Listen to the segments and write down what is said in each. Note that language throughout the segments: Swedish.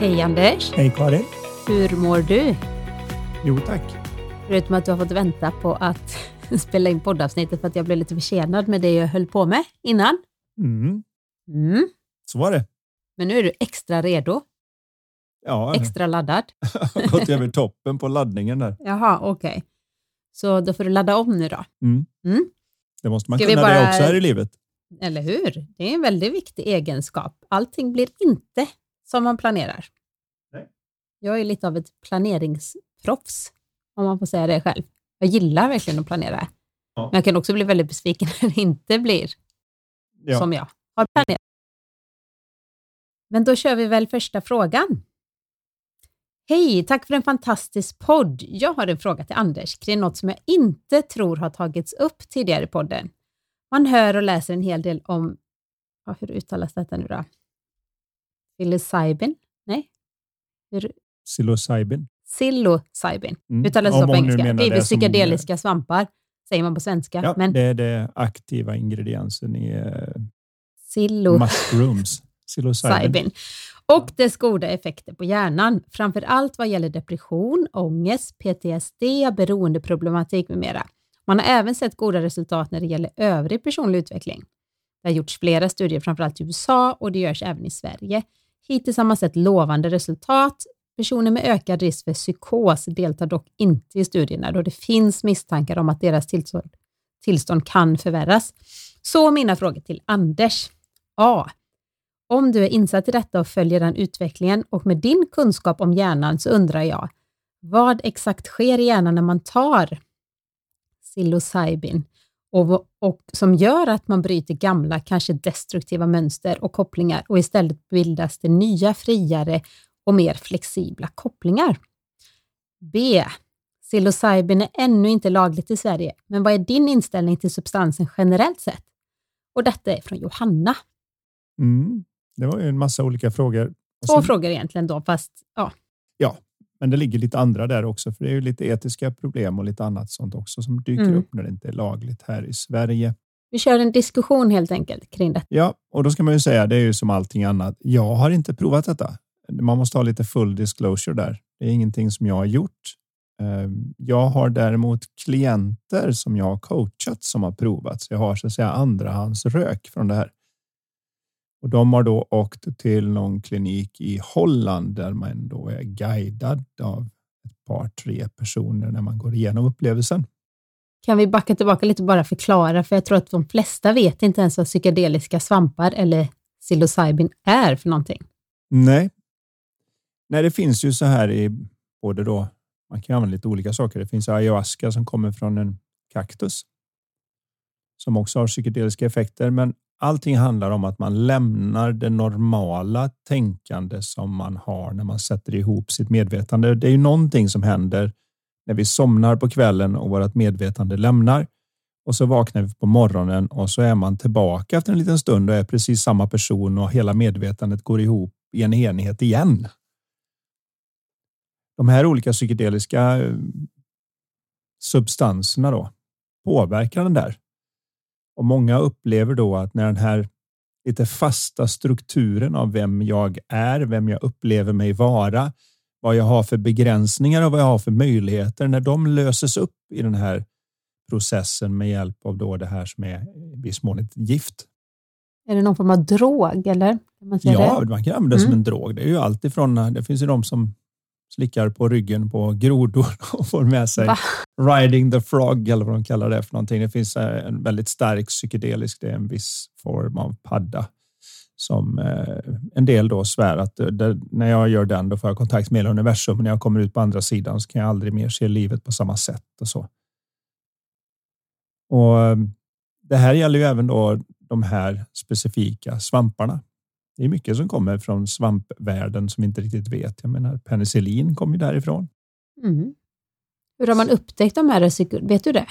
Hej Anders! Hej Karin! Hur mår du? Jo tack. Förutom att du har fått vänta på att spela in poddavsnittet för att jag blev lite försenad med det jag höll på med innan. Mm. Mm. Så var det. Men nu är du extra redo, Ja, extra laddad. jag har gått över toppen på laddningen där. Jaha, okej. Så då får du ladda om nu då. Mm. Mm. Det måste man Ska kunna det bara- också här i livet. Eller hur? Det är en väldigt viktig egenskap. Allting blir inte som man planerar. Nej. Jag är lite av ett planeringsproffs, om man får säga det själv. Jag gillar verkligen att planera. Ja. Men jag kan också bli väldigt besviken när det inte blir Ja. som jag har planerat. Men då kör vi väl första frågan. Hej, tack för en fantastisk podd. Jag har en fråga till Anders kring något som jag inte tror har tagits upp tidigare i podden. Man hör och läser en hel del om, ja, hur uttalas detta nu då? Psilocybin? Nej? Hur? Psilocybin. Psilocybin. Mm. Uttalas det på engelska. Det är väl som- psykedeliska svampar, säger man på svenska. Ja, men det är det aktiva ingrediensen i uh, psilo... mushrooms. Psilocybin. Cybin. Och dess goda effekter på hjärnan, framför allt vad gäller depression, ångest, PTSD, beroendeproblematik med mera. Man har även sett goda resultat när det gäller övrig personlig utveckling. Det har gjorts flera studier, framförallt i USA och det görs även i Sverige. Hittills har man sett lovande resultat. Personer med ökad risk för psykos deltar dock inte i studierna då det finns misstankar om att deras tillstånd, tillstånd kan förvärras. Så mina frågor till Anders. A. Om du är insatt i detta och följer den utvecklingen och med din kunskap om hjärnan så undrar jag, vad exakt sker i hjärnan när man tar psilocybin och, och som gör att man bryter gamla, kanske destruktiva mönster och kopplingar och istället bildas det nya, friare och mer flexibla kopplingar? B. Psilocybin är ännu inte lagligt i Sverige, men vad är din inställning till substansen generellt sett? Och detta är från Johanna. Mm. Det var ju en massa olika frågor. Två sen- frågor egentligen då, fast ja. Men det ligger lite andra där också, för det är ju lite etiska problem och lite annat sånt också som dyker Mm. upp när det inte är lagligt här i Sverige. Vi kör en diskussion helt enkelt kring det. Ja, och då ska man ju säga, det är ju som allting annat. Jag har inte provat detta. Man måste ha lite full disclosure där. Det är ingenting som jag har gjort. Eh, Jag har däremot klienter som jag har coachat som har provat. Så jag har så att säga andrahandsrök från det här. Och de har då åkt till någon klinik i Holland där man då är guidad av ett par, tre personer när man går igenom upplevelsen. Kan vi backa tillbaka lite och bara förklara, för jag tror att de flesta vet inte ens vad psykedeliska svampar eller psilocybin är för någonting. Nej. Nej, det finns ju så här i både då. Man kan använda lite olika saker. Det finns ayahuasca som kommer från en kaktus. Som också har psykedeliska effekter, men allting handlar om att man lämnar det normala tänkande som man har när man sätter ihop sitt medvetande. Det är ju någonting som händer när vi somnar på kvällen och vårt medvetande lämnar och så vaknar vi på morgonen och så är man tillbaka efter en liten stund och är precis samma person och hela medvetandet går ihop i en enhet igen. De här olika psykedeliska eh, substanserna då påverkar den där. Och många upplever då att när den här lite fasta strukturen av vem jag är, vem jag upplever mig vara, vad jag har för begränsningar och vad jag har för möjligheter, när de löses upp i den här processen med hjälp av då det här som är i viss mån ett gift. Är det någon form av drog, eller? Kan man säga Ja, det? man kan använda det som Mm. en drog. Det är ju allt ifrån, det finns ju de som slickar på ryggen på grodor och får med sig Va? riding the frog eller vad de kallar det för någonting. Det finns eh, en väldigt stark psykedelisk, det är en viss form av padda som eh, en del då svär att eh, det, när jag gör den då får jag kontakt med hela universum. Men när jag kommer ut på andra sidan så kan jag aldrig mer se livet på samma sätt och så. Och det här gäller ju även då de här specifika svamparna. Det är mycket som kommer från svampvärlden som vi inte riktigt vet. Jag menar penicillin kommer ju därifrån. Mm. Hur har man upptäckt de här? Vet du det?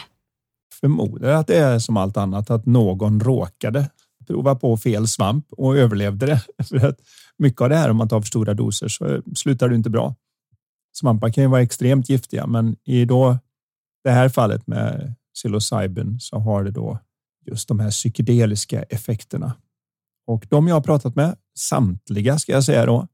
Förmodar att det är som allt annat, att någon råkade prova på fel svamp och överlevde det. För att mycket av det här, om man tar för stora doser, så slutar det inte bra. Svampar kan ju vara extremt giftiga, men i då det här fallet med psilocybin så har det då just de här psykedeliska effekterna. Och de jag har pratat med, samtliga ska jag säga då,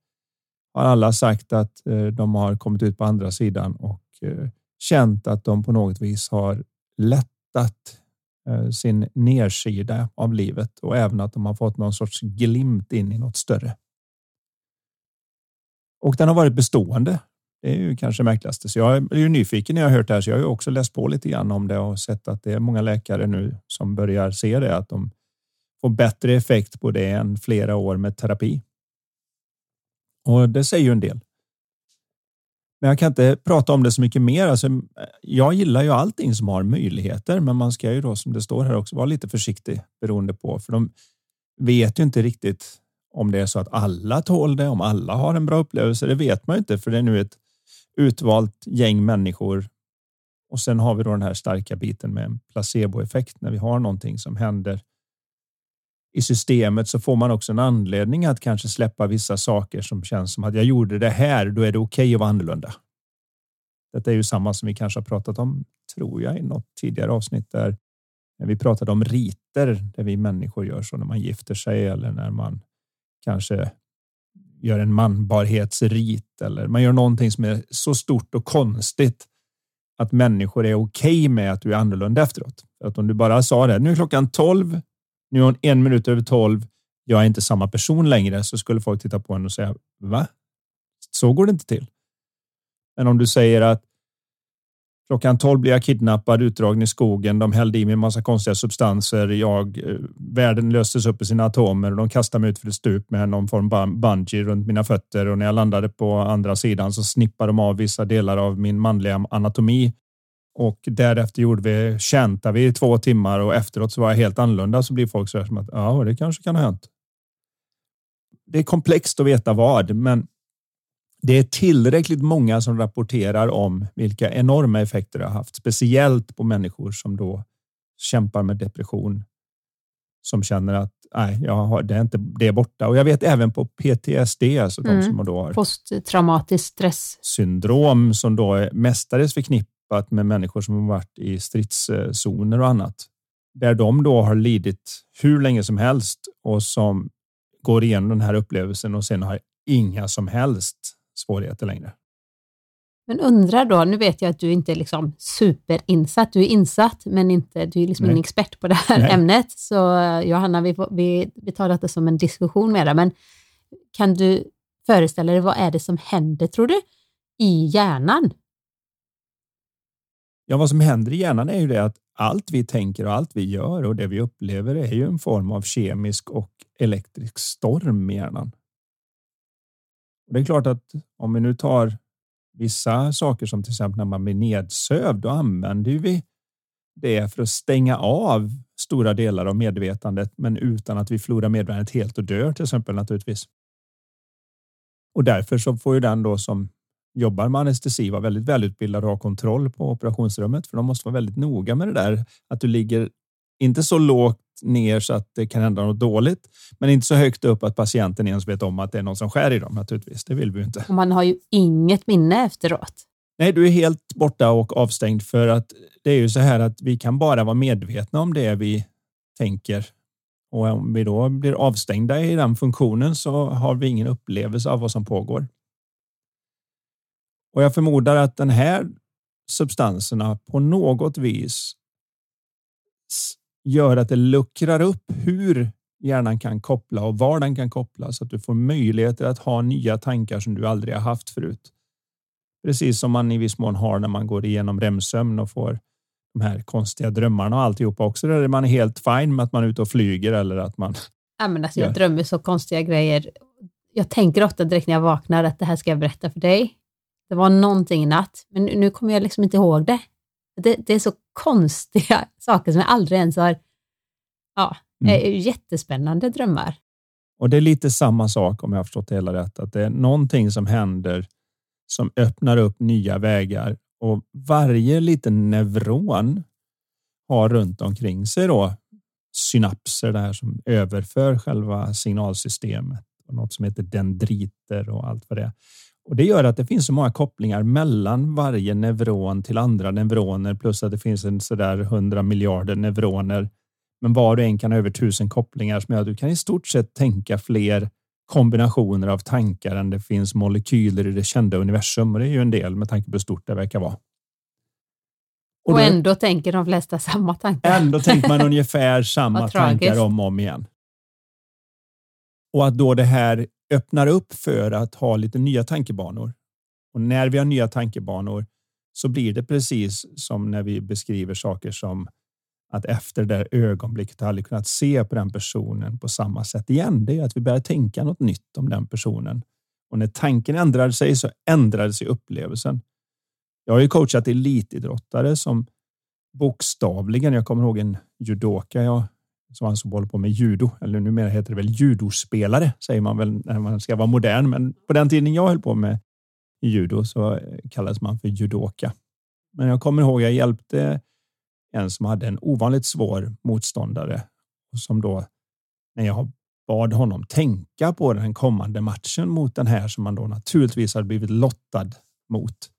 har alla sagt att eh, de har kommit ut på andra sidan och eh, känt att de på något vis har lättat eh, sin nersida av livet och även att de har fått någon sorts glimt in i något större. Och den har varit bestående. Det är ju kanske det märkligaste. Så jag är ju nyfiken när jag har hört det här, så jag har ju också läst på lite grann om det och sett att det är många läkare nu som börjar se det, att de och bättre effekt på det än flera år med terapi. Och det säger ju en del. Men jag kan inte prata om det så mycket mer. Alltså, jag gillar ju allting som har möjligheter, men man ska ju då som det står här också vara lite försiktig beroende på, för de vet ju inte riktigt om det är så att alla tål det, om alla har en bra upplevelse. Det vet man ju inte, för det är nu ett utvalt gäng människor. Och sen har vi då den här starka biten med en placeboeffekt när vi har någonting som händer i systemet så får man också en anledning att kanske släppa vissa saker som känns som att jag gjorde det här, då är det okej okay att vara annorlunda. Detta är ju samma som vi kanske har pratat om, tror jag, i något tidigare avsnitt där när vi pratade om riter där vi människor gör så när man gifter sig eller när man kanske gör en manbarhetsrit eller man gör någonting som är så stort och konstigt att människor är okej okay med att du är annorlunda efteråt. Att om du bara sa det, nu är klockan 12, nu är hon en minut över tolv. Jag är inte samma person längre, så skulle folk titta på henne och säga va? Så går det inte till. Men om du säger att klockan tolv blir jag kidnappad, utdragen i skogen. De hällde i mig en massa konstiga substanser. Jag, eh, världen löstes upp i sina atomer och de kastade mig ut för ett stup med någon form av bungee runt mina fötter och när jag landade på andra sidan så snippade de av vissa delar av min manliga anatomi och därefter gjorde vi känta vi i två timmar och efteråt så var jag helt annorlunda så blir folk så här som att ja, det kanske kan ha hänt. Det är komplext att veta vad, men det är tillräckligt många som rapporterar om vilka enorma effekter det har haft, speciellt på människor som då kämpar med depression. Som känner att nej, jag har, det är inte det är borta och jag vet även på PTSD, alltså mm. de som då har posttraumatiskt stresssyndrom som då är mestadels förknippat jobbat med människor som har varit i stridszoner och annat. Där de då har lidit hur länge som helst och som går igenom den här upplevelsen och sen har inga som helst svårigheter längre. Men undrar då, nu vet jag att du inte är liksom superinsatt, du är insatt men inte, du är liksom ingen expert på det här Nej. ämnet. Så eh, Johanna, vi, vi, vi tar detta som en diskussion med dig, men kan du föreställa dig vad är det som händer, tror du, i hjärnan Ja, vad som händer i hjärnan är ju det att allt vi tänker och allt vi gör och det vi upplever är ju en form av kemisk och elektrisk storm i hjärnan. Och det är klart att om vi nu tar vissa saker som till exempel när man blir nedsövd, då använder vi det för att stänga av stora delar av medvetandet, men utan att vi förlorar medvetandet helt och dör till exempel naturligtvis. Och därför så får ju den då som jobbar med anestesi var väldigt välutbildad och har kontroll på operationsrummet, för de måste vara väldigt noga med det där att du ligger inte så lågt ner så att det kan hända något dåligt, men inte så högt upp att patienten ens vet om att det är någon som skär i dem naturligtvis. Det vill vi ju inte. Och man har ju inget minne efteråt. Nej, du är helt borta och avstängd för att det är ju så här att vi kan bara vara medvetna om det vi tänker. Och om vi då blir avstängda i den funktionen så har vi ingen upplevelse av vad som pågår. Och jag förmodar att den här substanserna på något vis gör att det luckrar upp hur hjärnan kan koppla och var den kan koppla så att du får möjligheter att ha nya tankar som du aldrig har haft förut. Precis som man i viss mån har när man går igenom remsömn och får de här konstiga drömmarna och alltihopa också där man är helt fine med att man är ute och flyger eller att man. Ja, men alltså, jag drömmer så konstiga grejer. Jag tänker ofta direkt när jag vaknar att det här ska jag berätta för dig. Det var någonting i natt, men nu kommer jag liksom inte ihåg det. det. Det är så konstiga saker som jag aldrig ens har Ja, mm. är jättespännande drömmar. Och det är lite samma sak om jag har förstått det hela rätt, att det är någonting som händer som öppnar upp nya vägar och varje liten neuron har runt omkring sig då synapser där som överför själva signalsystemet och något som heter dendriter och allt vad det är. Och det gör att det finns så många kopplingar mellan varje neuron till andra neuroner plus att det finns en sådär hundra miljarder neuroner. Men var och en kan ha över tusen kopplingar som gör att du kan i stort sett tänka fler kombinationer av tankar än det finns molekyler i det kända universum. Och det är ju en del med tanke på hur stort det verkar vara. Och, och ändå då, tänker de flesta samma tankar. Ändå tänker man ungefär samma tankar om och om igen. Och att då det här öppnar upp för att ha lite nya tankebanor. Och när vi har nya tankebanor så blir det precis som när vi beskriver saker som att efter det där ögonblicket har aldrig kunnat se på den personen på samma sätt igen. Det är att vi börjar tänka något nytt om den personen. Och när tanken ändrade sig så ändrade sig upplevelsen. Jag har ju coachat elitidrottare som bokstavligen, jag kommer ihåg en judoka jag som alltså håller på med judo, eller numera heter det väl judospelare, säger man väl när man ska vara modern. Men på den tiden jag höll på med judo så eh, kallades man för judoka. Men jag kommer ihåg jag hjälpte en som hade en ovanligt svår motståndare och som då när jag bad honom tänka på den kommande matchen mot den här som man då naturligtvis hade blivit lottad mot.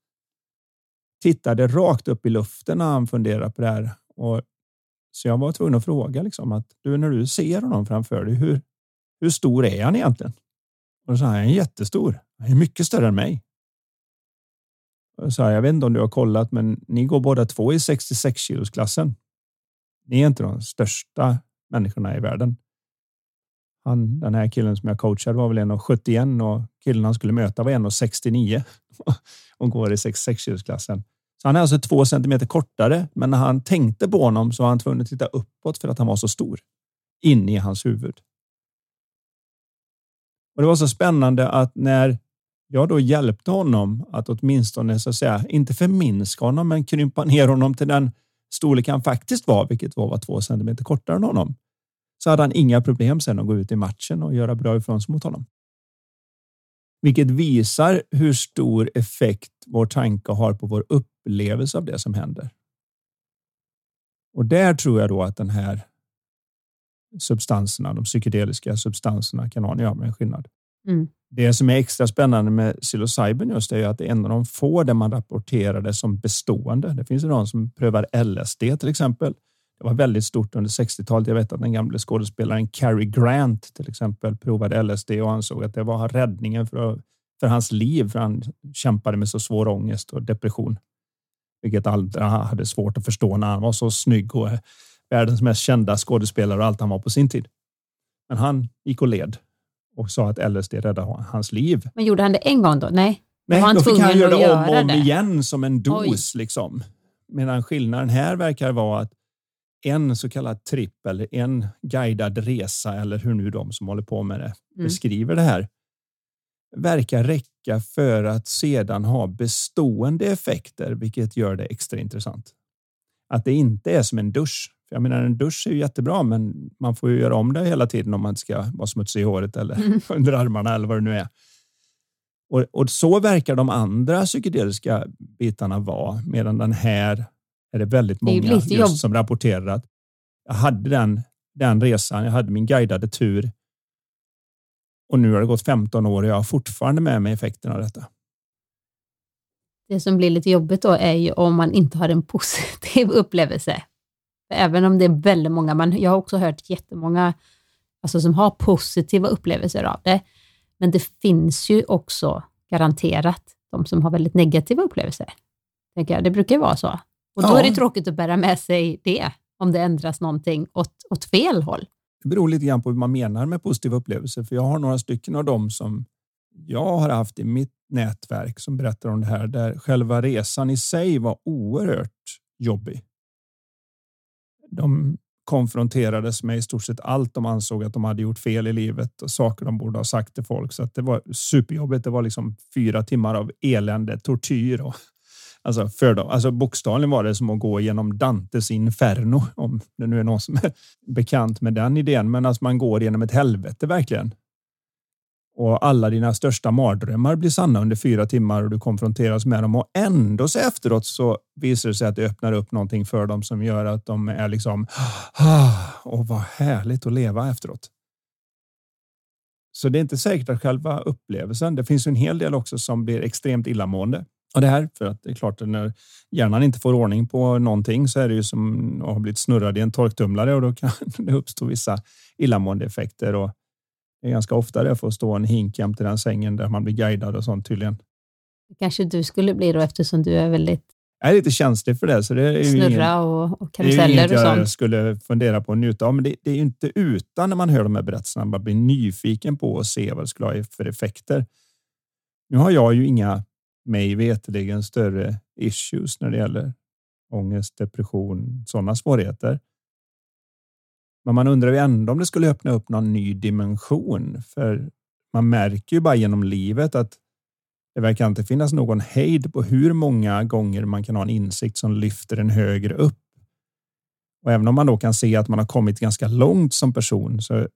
Tittade rakt upp i luften när han funderade på det här och så jag var tvungen att fråga liksom att du, när du ser honom framför dig, hur, hur stor är han egentligen? Och då sa han, han är jättestor. Han är mycket större än mig. Och sa, jag vet inte om du har kollat, men ni går båda två i 66 kilos klassen. Ni är inte de största människorna i världen. Han, den här killen som jag coachade var väl 1,71 och killen han skulle möta var 1,69 och går i 66 kilos klassen. Så han är alltså två centimeter kortare, men när han tänkte på honom så var han tvungen att titta uppåt för att han var så stor in i hans huvud. Och det var så spännande att när jag då hjälpte honom att åtminstone så att säga inte förminska honom, men krympa ner honom till den storlek han faktiskt var, vilket var, var två centimeter kortare än honom, så hade han inga problem sen att gå ut i matchen och göra bra ifrån sig mot honom. Vilket visar hur stor effekt vår tanke har på vår upplevelse av det som händer. Och där tror jag då att den här substanserna, de psykedeliska substanserna kan ha en, en skillnad. Mm. Det som är extra spännande med psilocybin just är att det är en av de få där man rapporterar det som bestående. Det finns ju de som prövar LSD till exempel. Det var väldigt stort under 60-talet. Jag vet att den gamla skådespelaren Cary Grant till exempel provade LSD och ansåg att det var räddningen för, för hans liv. För han kämpade med så svår ångest och depression, vilket andra hade svårt att förstå när han var så snygg och världens mest kända skådespelare och allt han var på sin tid. Men han gick och led och sa att LSD räddade hans liv. Men gjorde han det en gång då? Nej, Nej var han då fick han göra det om och om igen som en dos. Liksom. Medan skillnaden här verkar vara att en så kallad tripp eller en guidad resa eller hur nu de som håller på med det mm. beskriver det här verkar räcka för att sedan ha bestående effekter, vilket gör det extra intressant. Att det inte är som en dusch. För jag menar, en dusch är ju jättebra, men man får ju göra om det hela tiden om man inte ska vara smutsig i håret eller mm. under armarna eller vad det nu är. Och, och, så verkar de andra psykedeliska bitarna vara, medan den här är det väldigt många det just jobb. som rapporterar att jag hade den, den resan, jag hade min guidade tur och nu har det gått 15 år och jag har fortfarande med mig effekten av detta. Det som blir lite jobbigt då är ju om man inte har en positiv upplevelse. Även om det är väldigt många, man, jag har också hört jättemånga alltså, som har positiva upplevelser av det. Men det finns ju också garanterat de som har väldigt negativa upplevelser. Tänker jag. Det brukar vara så. Och då ja. är det tråkigt att bära med sig det, om det ändras någonting åt, åt fel håll. Det beror lite grann på hur man menar med positiva upplevelser. För jag har några stycken av dem som jag har haft i mitt nätverk som berättar om det här, där själva resan i sig var oerhört jobbig. De konfronterades med i stort sett allt de ansåg att de hade gjort fel i livet och saker de borde ha sagt till folk. Så att det var superjobbigt. Det var liksom fyra timmar av elände, tortyr och Alltså, för dem. alltså bokstavligen var det som att gå genom Dantes inferno, om det nu är någon som är bekant med den idén. Men alltså man går genom ett helvete verkligen. Och alla dina största mardrömmar blir sanna under fyra timmar och du konfronteras med dem och ändå så efteråt så visar det sig att det öppnar upp någonting för dem som gör att de är liksom ah, och vad härligt att leva efteråt. Så det är inte säkert att själva upplevelsen. Det finns en hel del också som blir extremt illamående och det här. För att det är klart att när hjärnan inte får ordning på någonting så är det ju som att ha blivit snurrad i en torktumlare och då kan det uppstå vissa illamående effekter. Och det är ganska ofta det får stå en hink jämte den sängen där man blir guidad och sånt tydligen. kanske du skulle bli då eftersom du är väldigt jag är lite känslig för det. Så det är Snurra ingen, och, och karuseller och sånt. jag skulle fundera på att njuta av. Men det, det, är ju inte utan när man hör de här berättelserna. Man blir nyfiken på att se vad det skulle ha för effekter. Nu har jag ju inga mig veteligen större issues när det gäller ångest, depression, sådana svårigheter. Men man undrar ju ändå om det skulle öppna upp någon ny dimension, för man märker ju bara genom livet att det verkar inte finnas någon hejd på hur många gånger man kan ha en insikt som lyfter en högre upp. Och även om man då kan se att man har kommit ganska långt som person så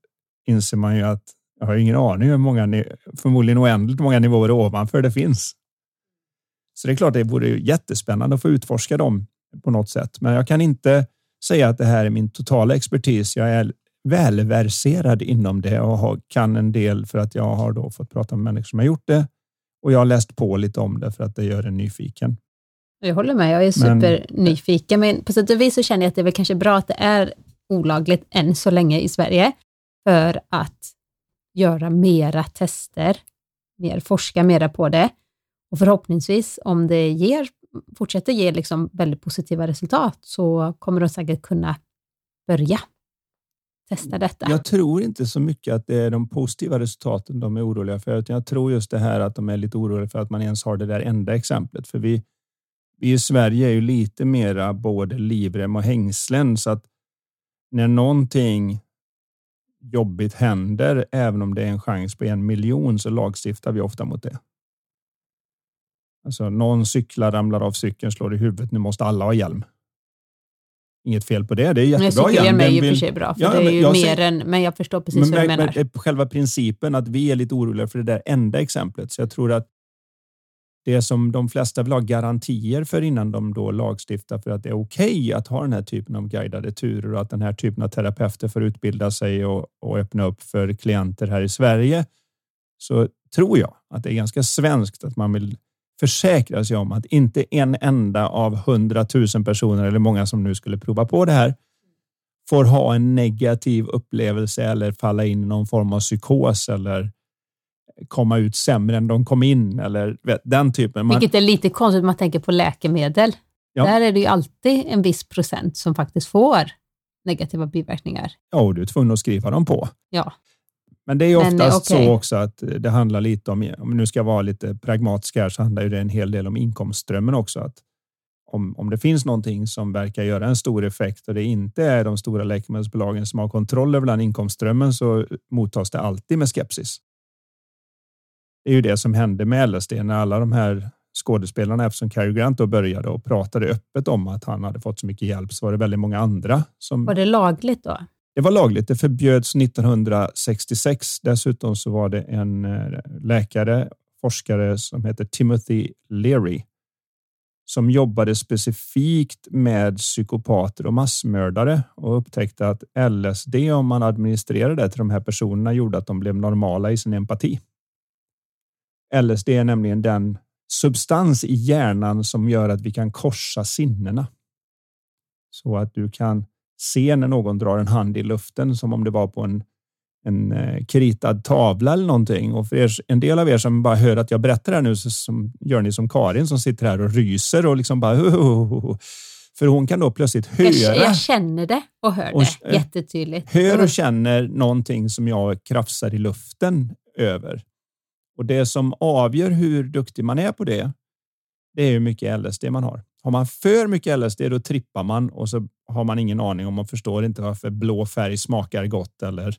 inser man ju att jag har ingen aning hur många, förmodligen oändligt många nivåer ovanför det finns. Så det är klart, det vore jättespännande att få utforska dem på något sätt, men jag kan inte säga att det här är min totala expertis. Jag är välverserad inom det och kan en del för att jag har då fått prata med människor som har gjort det och jag har läst på lite om det för att det gör en nyfiken. Jag håller med, jag är supernyfiken, men, men på sätt och vis så känner jag att det är väl kanske bra att det är olagligt än så länge i Sverige för att göra mera tester, mer forska mera på det och förhoppningsvis om det ger, fortsätter ge liksom väldigt positiva resultat så kommer de säkert kunna börja testa detta. Jag tror inte så mycket att det är de positiva resultaten de är oroliga för, utan jag tror just det här att de är lite oroliga för att man ens har det där enda exemplet. För vi, vi i Sverige är ju lite mera både livrem och hängslen så att när någonting jobbigt händer, även om det är en chans på en miljon, så lagstiftar vi ofta mot det. Alltså någon cyklar, ramlar av cykeln, slår i huvudet. Nu måste alla ha hjälm. Inget fel på det. Det är jättebra. Cykelhjälm är ju för sig bra, för ja, det är ju mer ser, än, men jag förstår precis men, vad du menar. Men, själva principen att vi är lite oroliga för det där enda exemplet. Så jag tror att det som de flesta vill ha garantier för innan de då lagstiftar för att det är okej okay att ha den här typen av guidade turer och att den här typen av terapeuter får utbilda sig och, och öppna upp för klienter här i Sverige. Så tror jag att det är ganska svenskt att man vill försäkra sig om att inte en enda av hundratusen personer eller många som nu skulle prova på det här får ha en negativ upplevelse eller falla in i någon form av psykos eller komma ut sämre än de kom in eller den typen. Man... Vilket är lite konstigt om man tänker på läkemedel. Ja. Där är det ju alltid en viss procent som faktiskt får negativa biverkningar. Ja, och du är tvungen att skriva dem på. Ja. Men det är oftast okay. så också att det handlar lite om, om nu ska vara lite pragmatisk här, så handlar det en hel del om inkomstströmmen också. Att om, om det finns någonting som verkar göra en stor effekt och det inte är de stora läkemedelsbolagen som har kontroll över den inkomstströmmen så mottas det alltid med skepsis. Det är ju det som hände med LSD när alla de här skådespelarna, eftersom Cary Grant då började och pratade öppet om att han hade fått så mycket hjälp, så var det väldigt många andra som. Var det lagligt då? Det var lagligt. Det förbjöds 1966. Dessutom så var det en eh, läkare, forskare som heter Timothy Leary som jobbade specifikt med psykopater och massmördare och upptäckte att LSD, om man administrerade det till de här personerna, gjorde att de blev normala i sin empati. LSD är nämligen den substans i hjärnan som gör att vi kan korsa sinnena. Så att du kan se när någon drar en hand i luften som om det var på en, en eh, kritad tavla eller någonting. Och för er, en del av er som bara hör att jag berättar det här nu så som, gör ni som Karin som sitter här och ryser och liksom bara För hon kan då plötsligt höra. Jag, jag känner det och hör och, det jättetydligt. Hör och känner någonting som jag krafsar i luften över. Och det som avgör hur duktig man är på det, det är hur mycket LSD man har. Har man för mycket LSD då trippar man och så har man ingen aning om man förstår inte varför blå färg smakar gott eller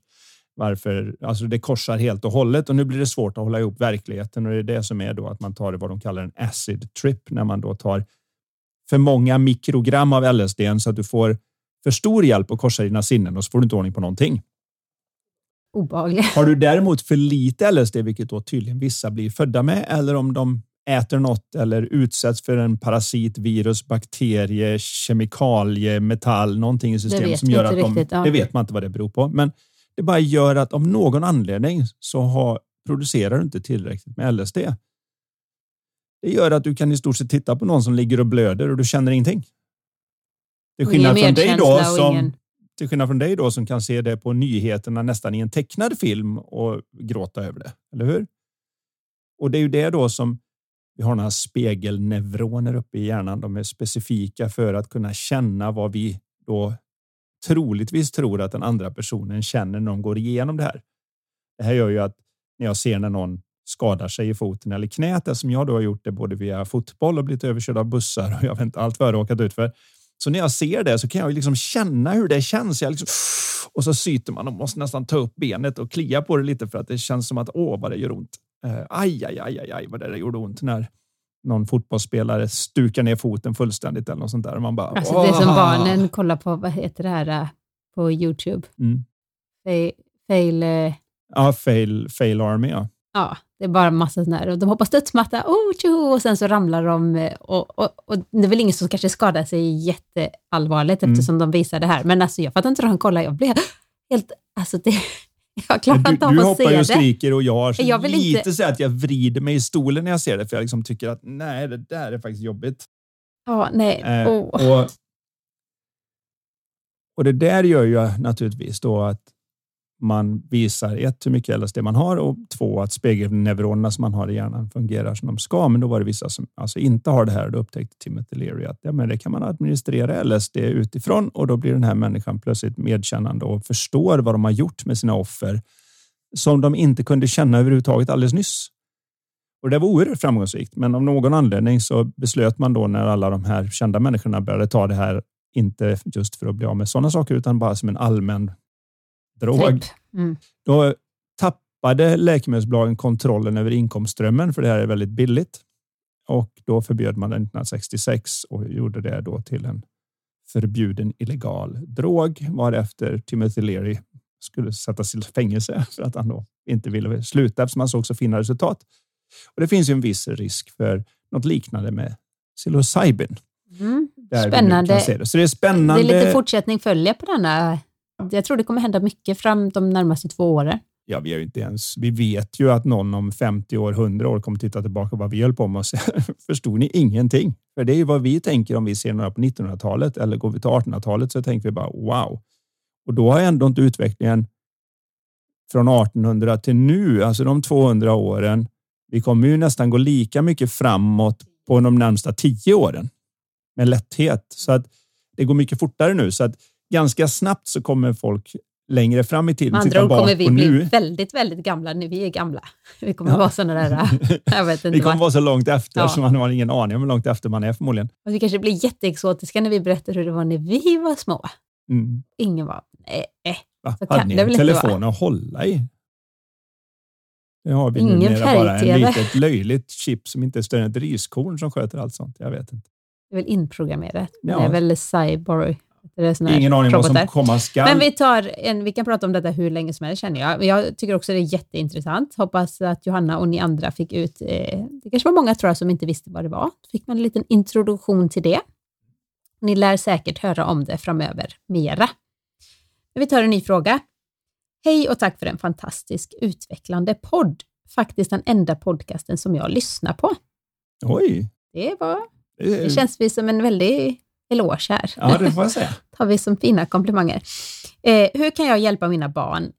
varför. Alltså det korsar helt och hållet och nu blir det svårt att hålla ihop verkligheten och det är det som är då att man tar vad de kallar en acid trip när man då tar för många mikrogram av LSD så att du får för stor hjälp att korsa dina sinnen och så får du inte ordning på någonting. Obehagligt. Har du däremot för lite LSD, vilket då tydligen vissa blir födda med, eller om de äter något eller utsätts för en parasit, virus, bakterie, kemikalie, metall, någonting i systemet som gör att de... Riktigt, ja. Det vet man inte vad det beror på, men det bara gör att av någon anledning så har, producerar du inte tillräckligt med LSD. Det gör att du kan i stort sett titta på någon som ligger och blöder och du känner ingenting. Till skillnad från dig då som, ingen... till skillnad från dig då som kan se det på nyheterna nästan i en tecknad film och gråta över det. Eller hur? Och det är ju det då som vi har några spegelneuroner uppe i hjärnan. De är specifika för att kunna känna vad vi då troligtvis tror att den andra personen känner när de går igenom det här. Det här gör ju att när jag ser när någon skadar sig i foten eller knät, som jag då har gjort det både via fotboll och blivit överkörd av bussar och jag vet inte allt vad jag råkat ut för. Så när jag ser det så kan jag liksom känna hur det känns. Jag liksom, och så syter man och måste nästan ta upp benet och klia på det lite för att det känns som att åh, vad det gör ont. Uh, aj, aj, aj, aj, aj, vad det gjorde ont när någon fotbollsspelare stukar ner foten fullständigt eller något sånt där. Man bara, alltså, det är som barnen kollar på, vad heter det här äh, på Youtube? Mm. Fail, fail, uh... ja, fail, fail Army. Ja. ja, det är bara massa sådana här. Och de hoppar studsmatta oh, tjoho, och sen så ramlar de. Eh, och, och, och, det är väl ingen som kanske skadar sig jätteallvarligt mm. eftersom de visar det här. Men alltså, jag fattar inte hur han kollar. Jag blev helt... Alltså det, jag klarar inte av att se det. Du hoppar och skriker och jag har jag vill lite inte... så att jag vrider mig i stolen när jag ser det, för jag liksom tycker att nej, det där är faktiskt jobbigt. Ja, nej. Eh, oh. och, och det där gör ju naturligtvis då att man visar ett, hur mycket LSD man har och två, att spegelneuronerna som man har i hjärnan fungerar som de ska. Men då var det vissa som alltså inte har det här och då upptäckte Timothy Leary att ja, men det kan man administrera LSD utifrån och då blir den här människan plötsligt medkännande och förstår vad de har gjort med sina offer som de inte kunde känna överhuvudtaget alldeles nyss. Och det var oerhört framgångsrikt, men av någon anledning så beslöt man då när alla de här kända människorna började ta det här, inte just för att bli av med sådana saker, utan bara som en allmän drog. Mm. Då tappade läkemedelsbolagen kontrollen över inkomstströmmen, för det här är väldigt billigt. Och då förbjöd man den 1966 och gjorde det då till en förbjuden illegal drog, varefter Timothy Leary skulle sättas i fängelse för att han då inte ville sluta eftersom han såg så fina resultat. Och det finns ju en viss risk för något liknande med psilocybin. Mm. Spännande. Det. Så det är spännande. Det är lite fortsättning följer på denna jag tror det kommer hända mycket fram de närmaste två åren. Ja, vi, är inte ens, vi vet ju att någon om 50 år, 100 år kommer titta tillbaka på vad vi höll på med och säga, förstod ni ingenting? För det är ju vad vi tänker om vi ser några på 1900-talet eller går vi till 1800-talet så tänker vi bara wow. Och då har ändå inte utvecklingen från 1800 till nu, alltså de 200 åren, vi kommer ju nästan gå lika mycket framåt på de närmsta tio åren med lätthet. Så att det går mycket fortare nu. Så att ganska snabbt så kommer folk längre fram i tiden. Med andra ord kommer vi bli nu. väldigt, väldigt gamla när vi är gamla. Vi kommer ja. vara sådana där... Jag vet inte vi kommer vara så långt efter ja. så man har ingen aning om hur långt efter man är förmodligen. Och vi kanske blir jätteexotiska när vi berättar hur det var när vi var små. Mm. Ingen var... Nej, äh, Va? Så Hade ni en telefon att hålla i? Det har vi Ingen numera bara en litet löjligt chip som inte är större än ett riskorn som sköter allt sånt. Jag vet inte. Det är väl inprogrammerat. Ja. Det är väl cyborg. Ingen aning vad som komma skall. Men vi, tar en, vi kan prata om detta hur länge som helst känner jag. Jag tycker också det är jätteintressant. Hoppas att Johanna och ni andra fick ut, eh, det kanske var många tror jag som inte visste vad det var. Då fick man en liten introduktion till det. Ni lär säkert höra om det framöver mera. Men vi tar en ny fråga. Hej och tack för en fantastisk utvecklande podd. Faktiskt den enda podcasten som jag lyssnar på. Oj! Det var... Det känns som en väldigt eloge här. Ja, det får jag säga. tar vi som fina komplimanger. Eh, hur kan jag hjälpa mina barn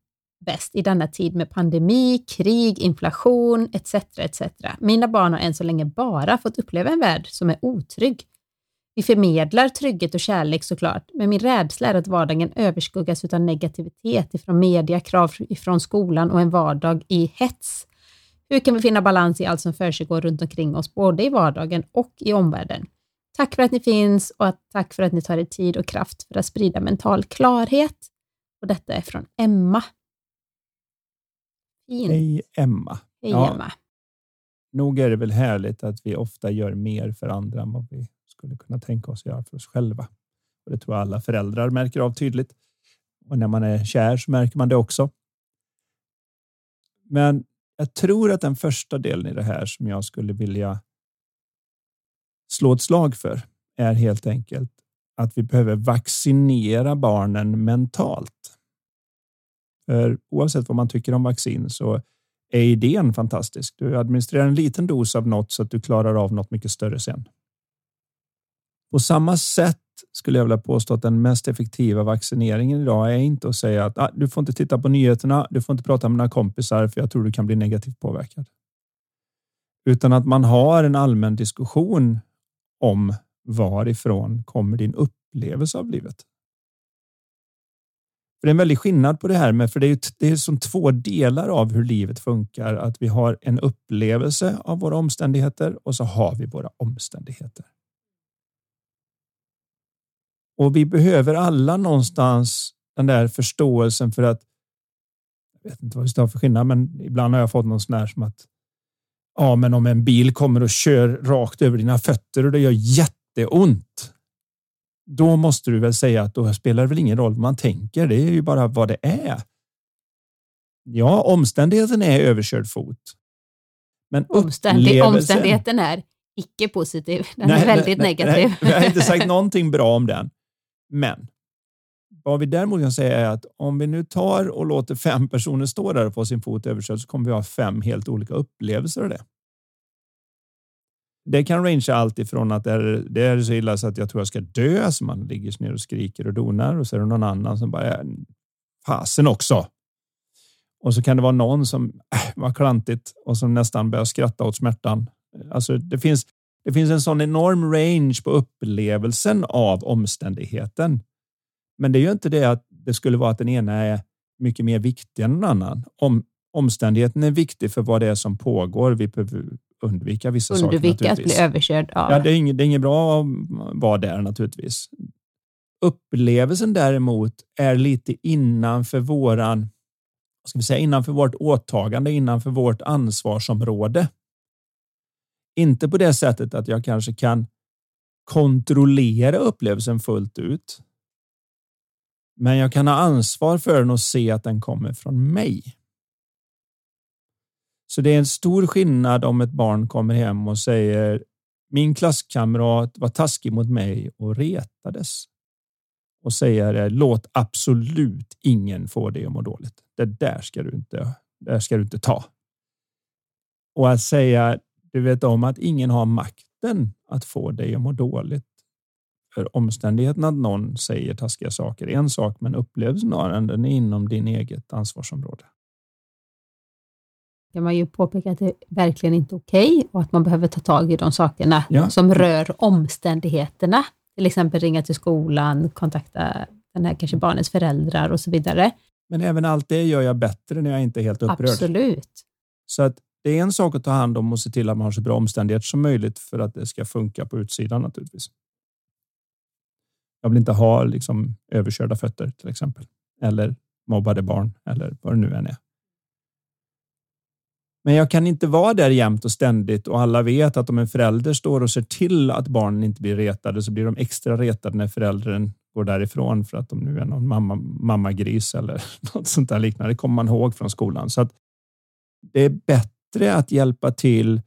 bäst i denna tid med pandemi, krig, inflation etc. etc. Mina barn har än så länge bara fått uppleva en värld som är otrygg. Vi förmedlar trygghet och kärlek såklart, men min rädsla är att vardagen överskuggas av negativitet ifrån media, krav ifrån skolan och en vardag i hets. Hur kan vi finna balans i allt som försiggår runt omkring oss, både i vardagen och i omvärlden? Tack för att ni finns och att, tack för att ni tar er tid och kraft för att sprida mental klarhet. Och detta är från Emma. Fin. Hej Emma. Hej ja, Emma. Nog är det väl härligt att vi ofta gör mer för andra än vad vi skulle kunna tänka oss göra för oss själva. Och det tror jag alla föräldrar märker av tydligt. Och när man är kär så märker man det också. Men jag tror att den första delen i det här som jag skulle vilja slå ett slag för är helt enkelt att vi behöver vaccinera barnen mentalt. För oavsett vad man tycker om vaccin så är idén fantastisk. Du administrerar en liten dos av något så att du klarar av något mycket större sen. På samma sätt skulle jag vilja påstå att den mest effektiva vaccineringen idag är inte att säga att ah, du får inte titta på nyheterna, du får inte prata med dina kompisar för jag tror du kan bli negativt påverkad. Utan att man har en allmän diskussion om varifrån kommer din upplevelse av livet? För det är en väldig skillnad på det här med, för det är, det är som två delar av hur livet funkar. Att vi har en upplevelse av våra omständigheter och så har vi våra omständigheter. Och vi behöver alla någonstans den där förståelsen för att. Jag vet inte vad vi ska ha för skillnad, men ibland har jag fått någon sån här som att. Ja, men om en bil kommer och kör rakt över dina fötter och det gör jätteont. Då måste du väl säga att då spelar det väl ingen roll vad man tänker. Det är ju bara vad det är. Ja, omständigheten är överkörd fot. Men Omständig, omständigheten är icke positiv. Den nej, är väldigt nej, negativ. Nej, jag har inte sagt någonting bra om den. Men vad vi däremot kan säga är att om vi nu tar och låter fem personer stå där och få sin fot överkörd så kommer vi ha fem helt olika upplevelser av det. Det kan rangea allt ifrån att det är, det är så illa så att jag tror jag ska dö, så man ligger ner och skriker och donar och så är det någon annan som bara äh, fasen också. Och så kan det vara någon som äh, var klantigt och som nästan börjar skratta åt smärtan. Alltså det finns, det finns en sån enorm range på upplevelsen av omständigheten. Men det är ju inte det att det skulle vara att den ena är mycket mer viktig än den annan. Om omständigheten är viktig för vad det är som pågår. Vi behöver undvika vissa undvika saker. Undvika att bli överkörd. Ja. ja, det, är inget, det är inget bra att vara där naturligtvis. Upplevelsen däremot är lite innanför våran, ska vi säga, innanför vårt åtagande, innanför vårt ansvarsområde. Inte på det sättet att jag kanske kan kontrollera upplevelsen fullt ut. Men jag kan ha ansvar för den och se att den kommer från mig. Så det är en stor skillnad om ett barn kommer hem och säger min klasskamrat var taskig mot mig och retades. Och säger låt absolut ingen få dig att må dåligt. Det där ska du inte. Det ska du inte ta. Och att säga du vet om att ingen har makten att få dig att må dåligt. För omständigheten att någon säger taskiga saker är en sak, men upplevelsen av den är inom din eget ansvarsområde kan man ju påpeka att det verkligen inte är okej okay och att man behöver ta tag i de sakerna ja. som rör omständigheterna. Till exempel ringa till skolan, kontakta den här kanske barnets föräldrar och så vidare. Men även allt det gör jag bättre när jag inte är helt upprörd. Absolut. Så att det är en sak att ta hand om och se till att man har så bra omständigheter som möjligt för att det ska funka på utsidan naturligtvis. Jag vill inte ha liksom överkörda fötter till exempel eller mobbade barn eller vad det nu än är. Men jag kan inte vara där jämt och ständigt och alla vet att om en förälder står och ser till att barnen inte blir retade så blir de extra retade när föräldern går därifrån för att de nu är någon mamma, mammagris eller något sånt där liknande. Det kommer man ihåg från skolan. Så att det är bättre att hjälpa till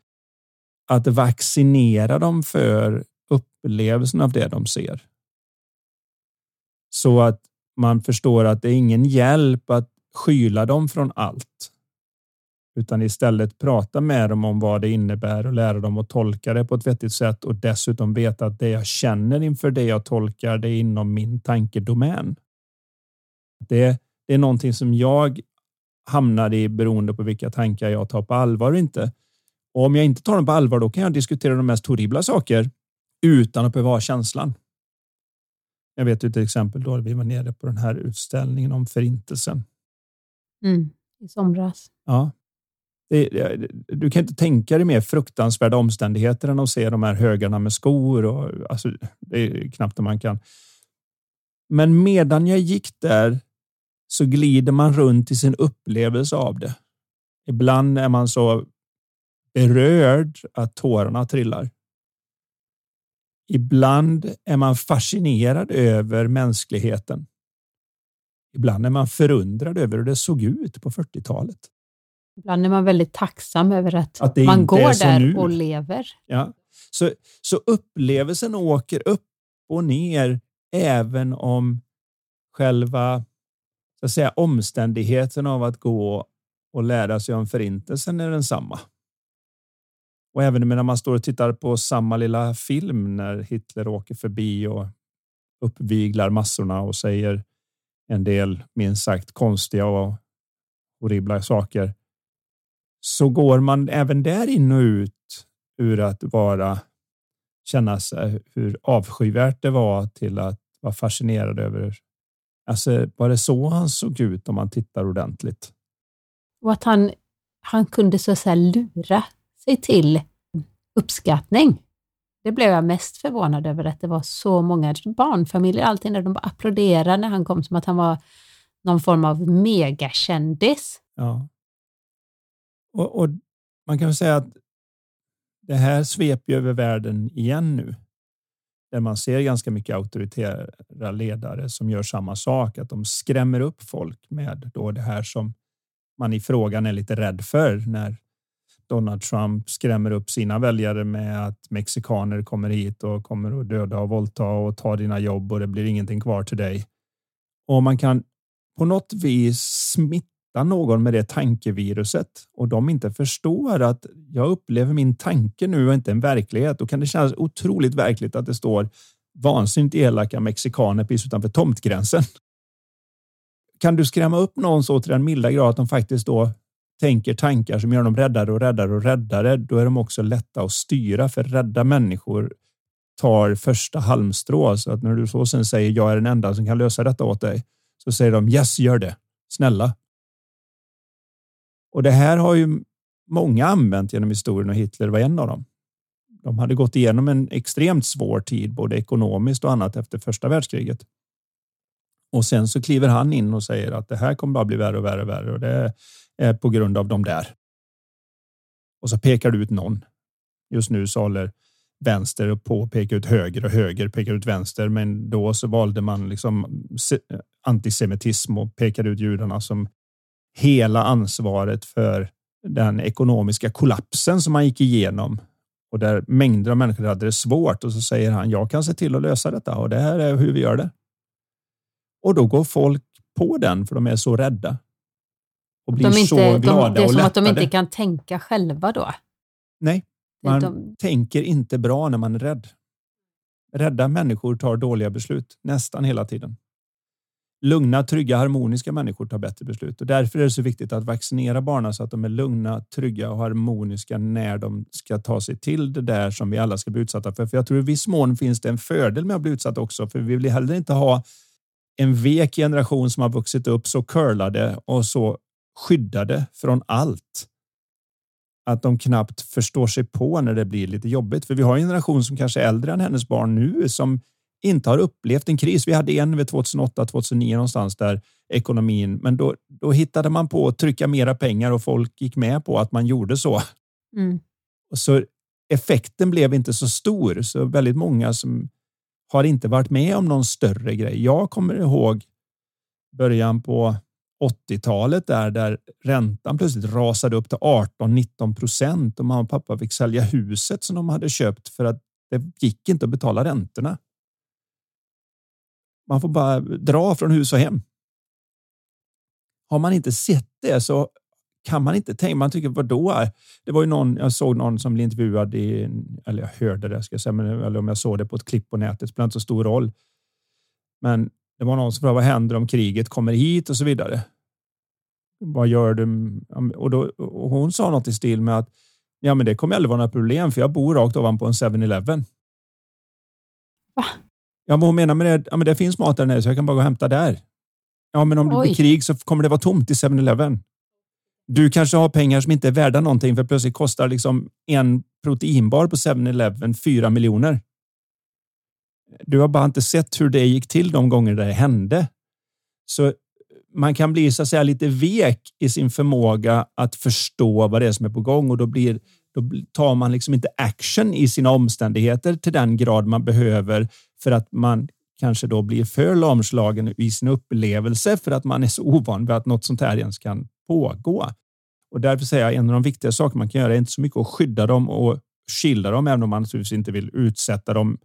att vaccinera dem för upplevelsen av det de ser. Så att man förstår att det är ingen hjälp att skyla dem från allt utan istället prata med dem om vad det innebär och lära dem att tolka det på ett vettigt sätt och dessutom veta att det jag känner inför det jag tolkar det är inom min tankedomän. Det, det är någonting som jag hamnar i beroende på vilka tankar jag tar på allvar och inte. Och om jag inte tar dem på allvar, då kan jag diskutera de mest horribla saker utan att behöva ha känslan. Jag vet ju till exempel då vi var nere på den här utställningen om förintelsen. Mm, I somras. Ja, det, du kan inte tänka dig mer fruktansvärda omständigheter än att se de här högarna med skor. Och, alltså, det är knappt man kan. Men medan jag gick där så glider man runt i sin upplevelse av det. Ibland är man så berörd att tårarna trillar. Ibland är man fascinerad över mänskligheten. Ibland är man förundrad över hur det såg ut på 40-talet. Ibland är man väldigt tacksam över att, att man går där nu. och lever. Ja. Så, så upplevelsen åker upp och ner även om själva så att säga, omständigheten av att gå och lära sig om förintelsen är densamma. Och även när man står och tittar på samma lilla film när Hitler åker förbi och uppviglar massorna och säger en del minst sagt konstiga och horribla saker. Så går man även där in och ut ur att vara känna sig hur avskyvärt det var till att vara fascinerad över. Alltså, var det så han såg ut om man tittar ordentligt? Och att han, han kunde så att säga lura sig till uppskattning. Det blev jag mest förvånad över, att det var så många barnfamiljer, alltid när de bara applåderade när han kom, som att han var någon form av megakändis. Ja. Och, och man kan säga att det här sveper över världen igen nu. Där man ser ganska mycket auktoritära ledare som gör samma sak, att de skrämmer upp folk med då det här som man i frågan är lite rädd för när Donald Trump skrämmer upp sina väljare med att mexikaner kommer hit och kommer att döda och våldta och ta dina jobb och det blir ingenting kvar till dig. Och man kan på något vis smitta någon med det tankeviruset och de inte förstår att jag upplever min tanke nu och inte en verklighet. Då kan det kännas otroligt verkligt att det står vansinnigt elaka mexikaner precis utanför tomtgränsen. Kan du skrämma upp någon så till den milda grad att de faktiskt då tänker tankar som gör dem räddare och räddare och räddare, då är de också lätta att styra för rädda människor tar första halmstrå. Så att när du så sen säger jag är den enda som kan lösa detta åt dig, så säger de yes, gör det. Snälla. Och det här har ju många använt genom historien och Hitler var en av dem. De hade gått igenom en extremt svår tid, både ekonomiskt och annat efter första världskriget. Och sen så kliver han in och säger att det här kommer bara bli värre och värre och värre och det är på grund av de där. Och så pekar du ut någon. Just nu så håller vänster på att peka ut höger och höger pekar ut vänster. Men då så valde man liksom antisemitism och pekade ut judarna som hela ansvaret för den ekonomiska kollapsen som man gick igenom och där mängder av människor hade det svårt. Och så säger han, jag kan se till att lösa detta och det här är hur vi gör det. Och då går folk på den för de är så rädda. Och blir inte, så glada de, Det är som att de inte kan tänka själva då. Nej, man de... tänker inte bra när man är rädd. Rädda människor tar dåliga beslut nästan hela tiden. Lugna, trygga, harmoniska människor tar bättre beslut och därför är det så viktigt att vaccinera barnen så att de är lugna, trygga och harmoniska när de ska ta sig till det där som vi alla ska bli utsatta för. För jag tror i viss mån finns det en fördel med att bli utsatt också, för vi vill heller inte ha en vek generation som har vuxit upp så curlade och så skyddade från allt. Att de knappt förstår sig på när det blir lite jobbigt. För vi har en generation som kanske är äldre än hennes barn nu som inte har upplevt en kris. Vi hade en vid 2008, 2009 någonstans där ekonomin, men då, då hittade man på att trycka mera pengar och folk gick med på att man gjorde så. Mm. Och så effekten blev inte så stor, så väldigt många som har inte varit med om någon större grej. Jag kommer ihåg början på 80-talet där, där räntan plötsligt rasade upp till 18-19 procent och mamma och pappa fick sälja huset som de hade köpt för att det gick inte att betala räntorna. Man får bara dra från hus och hem. Har man inte sett det så kan man inte tänka. Man tycker vad då? Det var ju någon. Jag såg någon som blev intervjuad i eller jag hörde det ska jag säga, men eller om jag såg det på ett klipp på nätet spelar inte så stor roll. Men det var någon som frågade vad händer om kriget kommer hit och så vidare. Vad gör du? Och, då, och hon sa något i stil med att ja, men det kommer aldrig vara några problem för jag bor rakt ovanpå en 7-Eleven. Va? Ja, vad hon menar med det? Ja, men det finns mat där nere så jag kan bara gå och hämta där. Ja, men om det blir krig så kommer det vara tomt i 7-Eleven. Du kanske har pengar som inte är värda någonting för plötsligt kostar liksom en proteinbar på 7-Eleven 4 miljoner. Du har bara inte sett hur det gick till de gånger det hände. Så man kan bli så att säga lite vek i sin förmåga att förstå vad det är som är på gång och då blir då tar man liksom inte action i sina omständigheter till den grad man behöver för att man kanske då blir för lamslagen i sin upplevelse för att man är så ovan vid att något sånt här ens kan pågå. Och därför säger jag en av de viktiga saker man kan göra är inte så mycket att skydda dem och skilda dem, även om man naturligtvis inte vill utsätta dem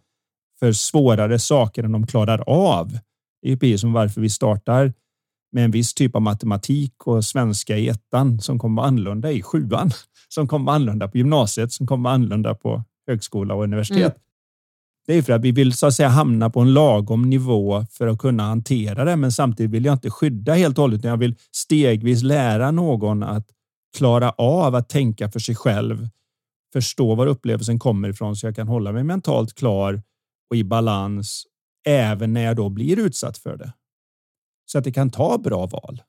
för svårare saker än de klarar av. Det är precis som varför vi startar med en viss typ av matematik och svenska i ettan som kommer vara annorlunda i sjuan, som kommer vara annorlunda på gymnasiet, som kommer vara annorlunda på högskola och universitet. Mm. Det är för att vi vill så att säga hamna på en lagom nivå för att kunna hantera det. Men samtidigt vill jag inte skydda helt och hållet, utan jag vill stegvis lära någon att klara av att tänka för sig själv, förstå var upplevelsen kommer ifrån så jag kan hålla mig mentalt klar och i balans även när jag då blir utsatt för det. Så att det kan ta bra val.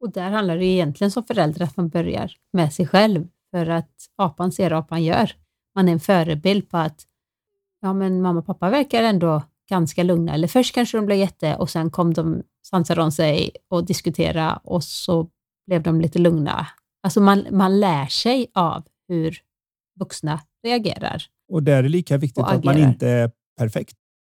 Och där handlar det egentligen som förälder att man börjar med sig själv för att apan ser apan gör. Man är en förebild på att ja, men mamma och pappa verkar ändå ganska lugna. Eller först kanske de blev jätte och sen kom de, sansade de sig och diskuterade och så blev de lite lugna. Alltså man, man lär sig av hur vuxna reagerar. Och där är det lika viktigt att man inte är perfekt.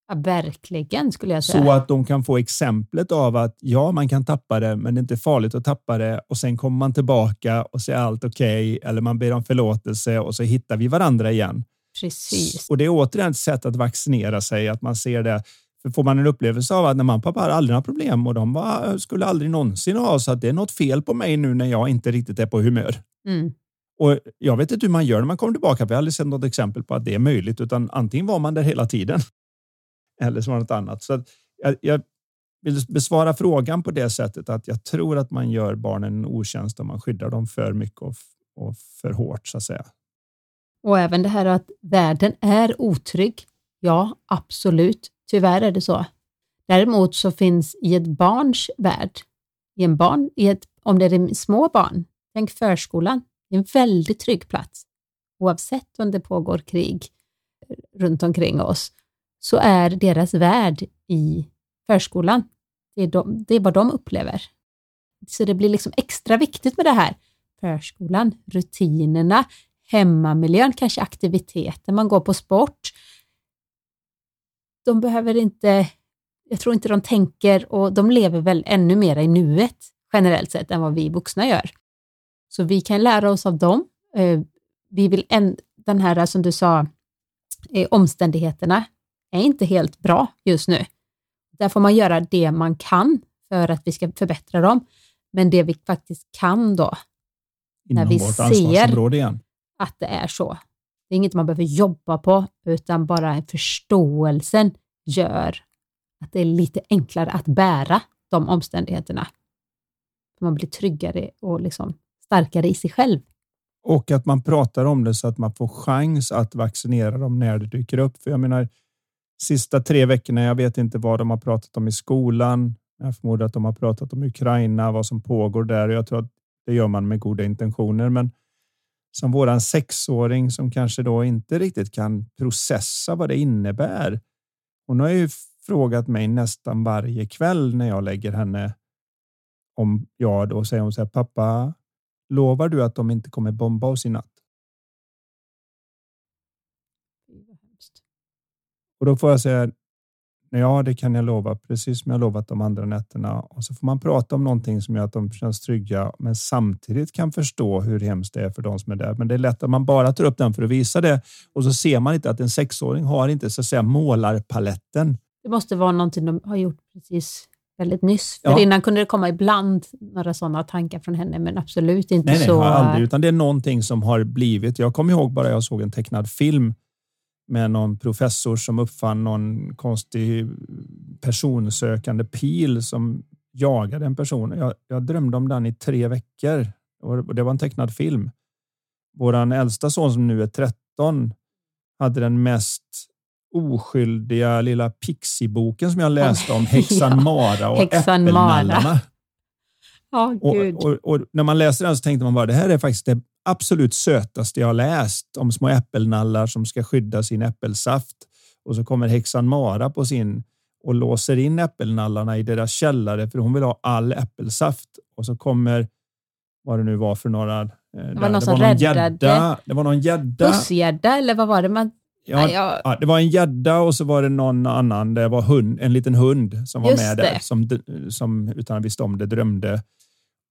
Ja, verkligen skulle jag säga. Så att de kan få exemplet av att ja, man kan tappa det, men det är inte farligt att tappa det och sen kommer man tillbaka och så är allt okej okay, eller man ber om förlåtelse och så hittar vi varandra igen. Precis. Och det är återigen ett sätt att vaccinera sig, att man ser det. För får man en upplevelse av att när mamma och pappa har aldrig några problem och de var, skulle aldrig någonsin ha, så att det är något fel på mig nu när jag inte riktigt är på humör. Mm. Och Jag vet inte hur man gör när man kommer tillbaka, jag har aldrig sett något exempel på att det är möjligt, utan antingen var man där hela tiden eller så var det något annat. Så jag, jag vill besvara frågan på det sättet att jag tror att man gör barnen en otjänst om man skyddar dem för mycket och, och för hårt så att säga. Och även det här att världen är otrygg. Ja, absolut. Tyvärr är det så. Däremot så finns i ett barns värld, i en barn, i ett, om det är små barn, tänk förskolan, en väldigt trygg plats. Oavsett om det pågår krig runt omkring oss, så är deras värld i förskolan, det är, de, det är vad de upplever. Så det blir liksom extra viktigt med det här. Förskolan, rutinerna, hemmamiljön, kanske aktiviteter, man går på sport. De behöver inte, jag tror inte de tänker och de lever väl ännu mer i nuet generellt sett än vad vi vuxna gör. Så vi kan lära oss av dem. Eh, vi vill en, den här som du sa, eh, omständigheterna är inte helt bra just nu. Där får man göra det man kan för att vi ska förbättra dem. Men det vi faktiskt kan då, Inom när vi ser igen att det är så. Det är inget man behöver jobba på, utan bara förståelsen gör att det är lite enklare att bära de omständigheterna. Man blir tryggare och liksom starkare i sig själv. Och att man pratar om det så att man får chans att vaccinera dem när det dyker upp. För jag menar, sista tre veckorna, jag vet inte vad de har pratat om i skolan. Jag förmodar att de har pratat om Ukraina, vad som pågår där. och Jag tror att det gör man med goda intentioner, men som våran sexåring som kanske då inte riktigt kan processa vad det innebär. Hon har ju frågat mig nästan varje kväll när jag lägger henne om jag då säger hon så här, pappa, lovar du att de inte kommer bomba oss i natt? Och då får jag säga, Ja, det kan jag lova, precis som jag lovat de andra nätterna. Och så får man prata om någonting som gör att de känns trygga, men samtidigt kan förstå hur hemskt det är för de som är där. Men det är lätt att man bara tar upp den för att visa det och så ser man inte att en sexåring har inte så att säga målarpaletten. Det måste vara någonting de har gjort precis väldigt nyss. För ja. innan kunde det komma ibland några sådana tankar från henne, men absolut inte nej, nej, så. Nej, aldrig, utan det är någonting som har blivit. Jag kommer ihåg bara jag såg en tecknad film med någon professor som uppfann någon konstig personsökande pil som jagade en person. Jag, jag drömde om den i tre veckor och det var en tecknad film. Våran äldsta son som nu är 13 hade den mest oskyldiga lilla pixieboken som jag läste om häxan Mara och häxan äppelnallarna. Mara. Oh, och, och, och, när man läser den så tänkte man bara det här är faktiskt det absolut sötaste jag har läst om små äppelnallar som ska skydda sin äppelsaft. Och så kommer häxan Mara på sin och låser in äppelnallarna i deras källare för hon vill ha all äppelsaft. Och så kommer vad det nu var för några Det var någon som räddade. Det var någon gädda. Bussgädda eller vad var det? Man, Ja, jag... ja, det var en gädda och så var det någon annan. Det var hund, en liten hund som var Just med det. där som, som utan att visste om det drömde.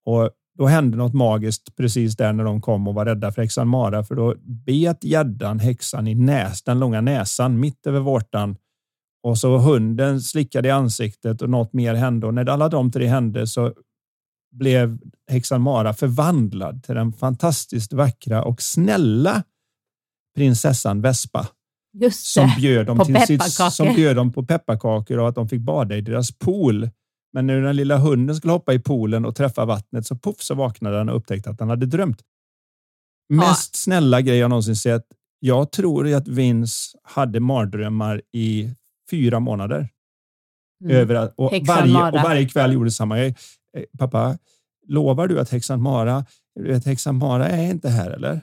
Och då hände något magiskt precis där när de kom och var rädda för häxan Mara. För då bet gäddan häxan i näs, den långa näsan mitt över vårtan. Och så hunden slickade i ansiktet och något mer hände. Och när alla de tre hände så blev häxan Mara förvandlad till den fantastiskt vackra och snälla prinsessan Vespa Just som det. bjöd, dem på till sitt, som bjöd dem på pepparkakor och att de fick bada i deras pool. Men när den lilla hunden skulle hoppa i poolen och träffa vattnet så puff så vaknade den och upptäckte att han hade drömt. Mest snälla grej jag någonsin sett. Jag tror att Vince hade mardrömmar i fyra månader. Mm. Över och, varje, Mara. och varje kväll gjorde samma grej. Eh, Pappa, lovar du att häxan Mara, du vet, häxan Mara är inte här eller?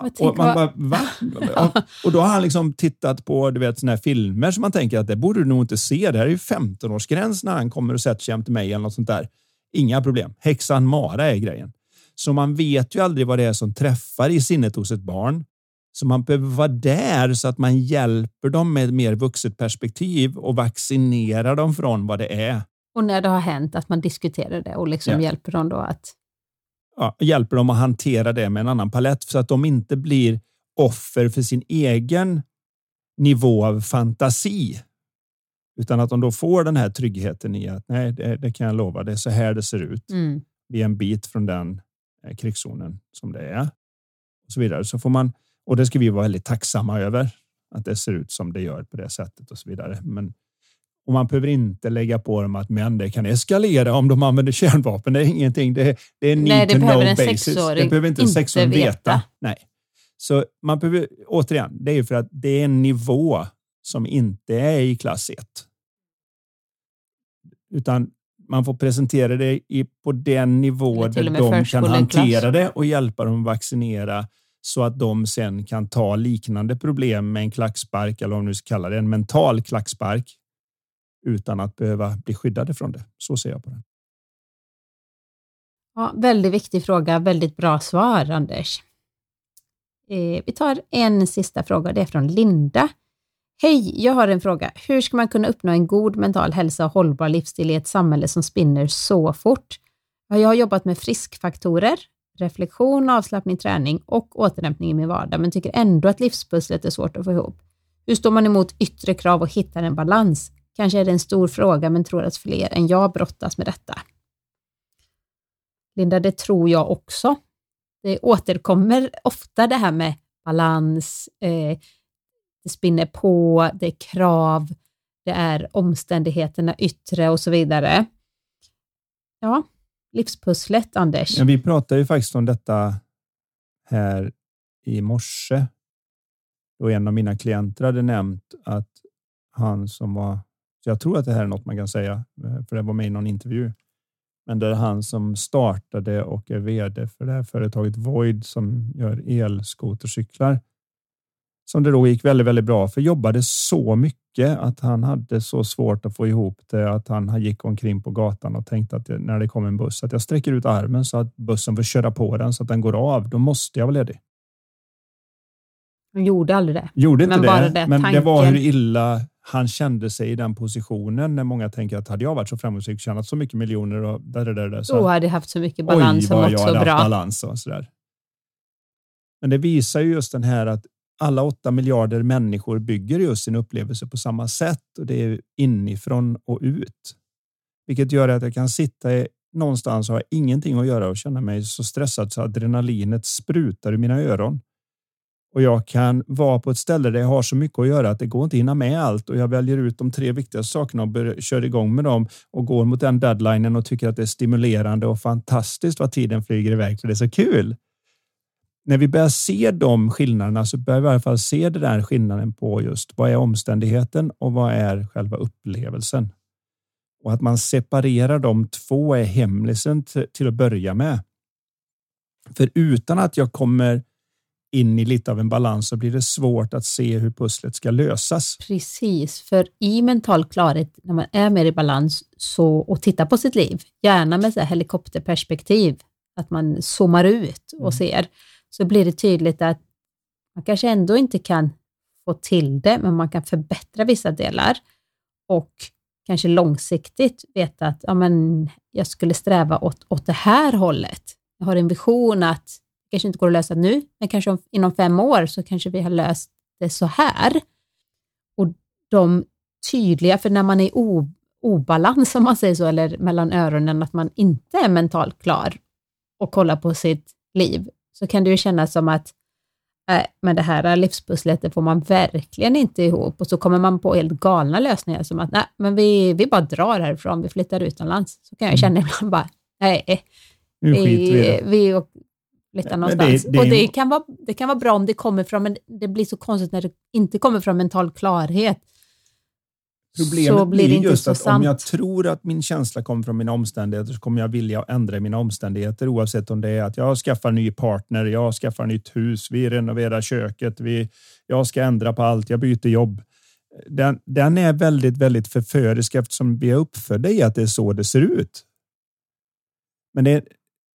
Och, man bara, va? och då har han liksom tittat på du vet, såna här filmer som man tänker att det borde du nog inte se. Det här är ju 15-årsgräns när han kommer och sätter sig jämte mig eller något sånt där. Inga problem. Häxan Mara är grejen. Så man vet ju aldrig vad det är som träffar i sinnet hos ett barn. Så man behöver vara där så att man hjälper dem med ett mer vuxet perspektiv och vaccinerar dem från vad det är. och när det har hänt, att man diskuterar det och liksom Ja. hjälper dem då att... ja, hjälper dem att hantera det med en annan palett så att de inte blir offer för sin egen nivå av fantasi. Utan att de då får den här tryggheten i att nej, det, det kan jag lova, det är så här det ser ut. Mm. Vi är en bit från den eh, krigszonen som det är. Och så vidare. Så får man, och det ska vi vara väldigt tacksamma över, att det ser ut som det gör på det sättet och så vidare. Men och man behöver inte lägga på dem att men det kan eskalera om de använder kärnvapen. Det är ingenting. Det är, det är need Nej, det to behöver know en basis. Det behöver inte en sexåring veta. veta. Nej. Så man behöver, återigen, det är för att det är en nivå som inte är i klass 1. Utan man får presentera det i, på den nivå där de kan hantera det och hjälpa dem att vaccinera så att de sen kan ta liknande problem med en klackspark eller man nu ska kalla det, en mental klackspark utan att behöva bli skyddade från det. Så ser jag på det. Ja, väldigt viktig fråga, väldigt bra svar Anders. Eh, vi tar en sista fråga, det är från Linda. Hej, jag har en fråga. Hur ska man kunna uppnå en god mental hälsa och hållbar livsstil i ett samhälle som spinner så fort? Jag har jobbat med friskfaktorer, reflektion, avslappning, träning och återhämtning i min vardag, men tycker ändå att livspusslet är svårt att få ihop. Hur står man emot yttre krav och hittar en balans? Kanske är det en stor fråga, men tror att fler än jag brottas med detta. Linda, det tror jag också. Det återkommer ofta det här med balans, eh, det spinner på, det är krav, det är omständigheterna yttre och så vidare. Ja, livspusslet, Anders. Ja, vi pratade ju faktiskt om detta här i morse. Då en av mina klienter hade nämnt att han som var, så jag tror att det här är något man kan säga, eh, för det var med i någon intervju, men det är han som startade och är vd för det här företaget Void som gör elskotercyklar. Som det då gick väldigt, väldigt bra för jobbade så mycket att han hade så svårt att få ihop det att han gick omkring på gatan och tänkte att när det kom en buss att jag sträcker ut armen så att bussen får köra på den så att den går av. Då måste jag vara ledig. Han gjorde aldrig det. Gjorde inte Men det, bara det, men det var tanken. hur illa han kände sig i den positionen när många tänker att hade jag varit så framgångsrik, tjänat så mycket miljoner och där, där, där, så Då hade jag haft så mycket balans Oj, och mått jag så bra. balans och sådär. Men det visar ju just den här att alla åtta miljarder människor bygger just sin upplevelse på samma sätt och det är inifrån och ut. Vilket gör att jag kan sitta i- någonstans och ha ingenting att göra och känna mig så stressad så adrenalinet sprutar ur mina öron. Och jag kan vara på ett ställe där jag har så mycket att göra att det går inte att hinna med allt och jag väljer ut de tre viktigaste sakerna och bör, kör igång med dem och går mot den deadlinen och tycker att det är stimulerande och fantastiskt vad tiden flyger iväg för det är så kul. När vi börjar se de skillnaderna så börjar vi i alla fall se den där skillnaden på just vad är omständigheten och vad är själva upplevelsen. Och att man separerar de två är hemlisen till att börja med. För utan att jag kommer in i lite av en balans så blir det svårt att se hur pusslet ska lösas. Precis, för i mental klarhet, när man är mer i balans så, och tittar på sitt liv, gärna med så helikopterperspektiv, att man zoomar ut och Mm. ser, så blir det tydligt att man kanske ändå inte kan få till det, men man kan förbättra vissa delar och kanske långsiktigt veta att ja, men jag skulle sträva åt, åt det här hållet. Jag har en vision att kanske inte går att lösa nu, men kanske om, inom fem år så kanske vi har löst det så här. Och de tydliga, för när man är i obalans, om man säger så, eller mellan öronen, att man inte är mentalt klar och kollar på sitt liv, så kan det ju kännas som att äh, men det här livspusslet det får man verkligen inte ihop och så kommer man på helt galna lösningar som att nej, men vi, vi bara drar härifrån, vi flyttar utomlands. Så kan jag känna ibland bara, nej, skiter vi vi, vi det- någonstans. det är och det kan, vara, det kan vara bra om det kommer från, men det blir så konstigt när det inte kommer från mental klarhet. Problemet blir det blir inte just att sant. om jag tror att min känsla kommer från mina omständigheter så kommer jag vilja ändra mina omständigheter oavsett om det är att jag skaffar ny partner, jag skaffar nytt hus, vi renoverar köket, vi, jag ska ändra på allt, jag byter jobb. Den, den är väldigt, väldigt förförisk eftersom vi är uppfödda i att det är så det ser ut. Men det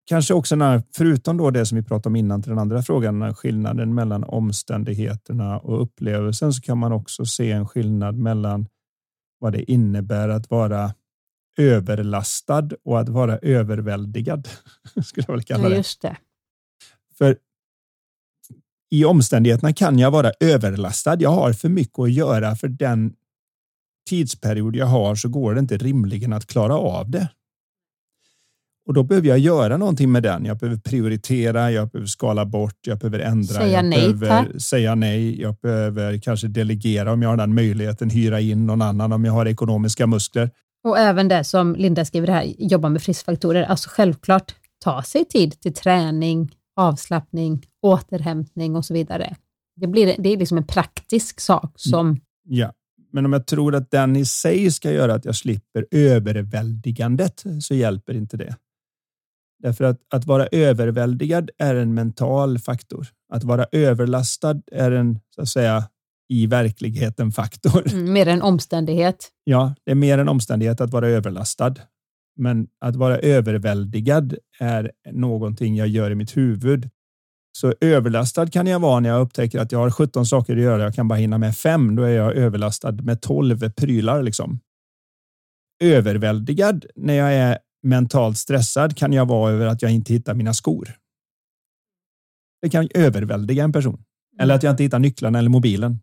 kanske också när, förutom då det som vi pratade om innan till den andra frågan, skillnaden mellan omständigheterna och upplevelsen så kan man också se en skillnad mellan vad det innebär att vara överlastad och att vara överväldigad. Skulle jag väl kalla Ja, det. just det. För i omständigheterna kan jag vara överlastad. Jag har för mycket att göra för den tidsperiod jag har så går det inte rimligen att klara av det. Och då behöver jag göra någonting med den. Jag behöver prioritera, jag behöver skala bort, jag behöver ändra. Säga jag nej, behöver tack. säga nej. Jag behöver kanske delegera om jag har den möjligheten, hyra in någon annan om jag har ekonomiska muskler. Och även det som Linda skriver här, jobba med friskfaktorer. Alltså självklart ta sig tid till träning, avslappning, återhämtning och så vidare. Det, blir, det är liksom en praktisk sak som Ja, men om jag tror att den i sig ska göra att jag slipper överväldigandet så hjälper inte det. Därför att att vara överväldigad är en mental faktor. Att vara överlastad är en, så att säga, i verkligheten faktor. mm, mer en omständighet. Ja, det är mer en omständighet att vara överlastad. Men att vara överväldigad är någonting jag gör i mitt huvud. Så överlastad kan jag vara när jag upptäcker att jag har 17 saker att göra. Jag kan bara hinna med fem. Då är jag överlastad med 12 prylar. Liksom. Överväldigad när jag är mentalt stressad kan jag vara över att jag inte hittar mina skor. Det kan överväldiga en person. Eller att jag inte hittar nycklarna eller mobilen.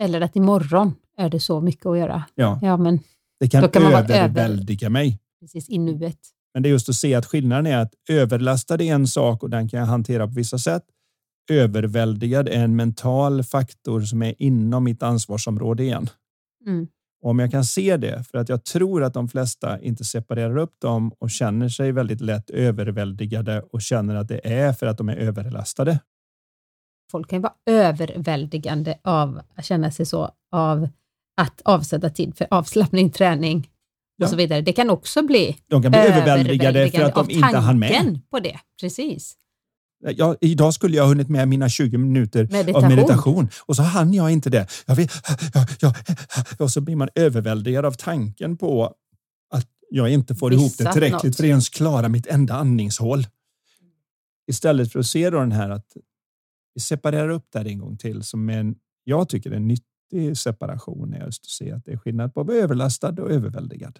Eller att imorgon är det så mycket att göra. Ja, Ja, men det kan, kan överväldiga mig. precis i nuet. Men det är just att se att skillnaden är att överlastad är en sak och den kan jag hantera på vissa sätt. Överväldigad är en mental faktor som är inom mitt ansvarsområde igen. Mm. Om jag kan se det, för att jag tror att de flesta inte separerar upp dem och känner sig väldigt lätt överväldigade och känner att det är för att de är överlastade. Folk kan ju vara överväldigande av att känna sig så, av att avsätta tid för avslappning, träning Ja. och så vidare. Det kan också bli De kan bli överväldigade för att de inte hann med. på det. Precis. Ja, idag skulle jag ha hunnit med mina 20 minuter Meditation. av meditation och så hann jag inte det. Jag vet, jag, jag, och så blir man överväldigad av tanken på att jag inte får ihop det tillräckligt något. för att ens klara mitt enda andningshål. Istället för att se då den här att vi separerar upp det här en gång till som en, jag tycker en nyttig separation är just att se att det är skillnad på att vara överlastad och överväldigad.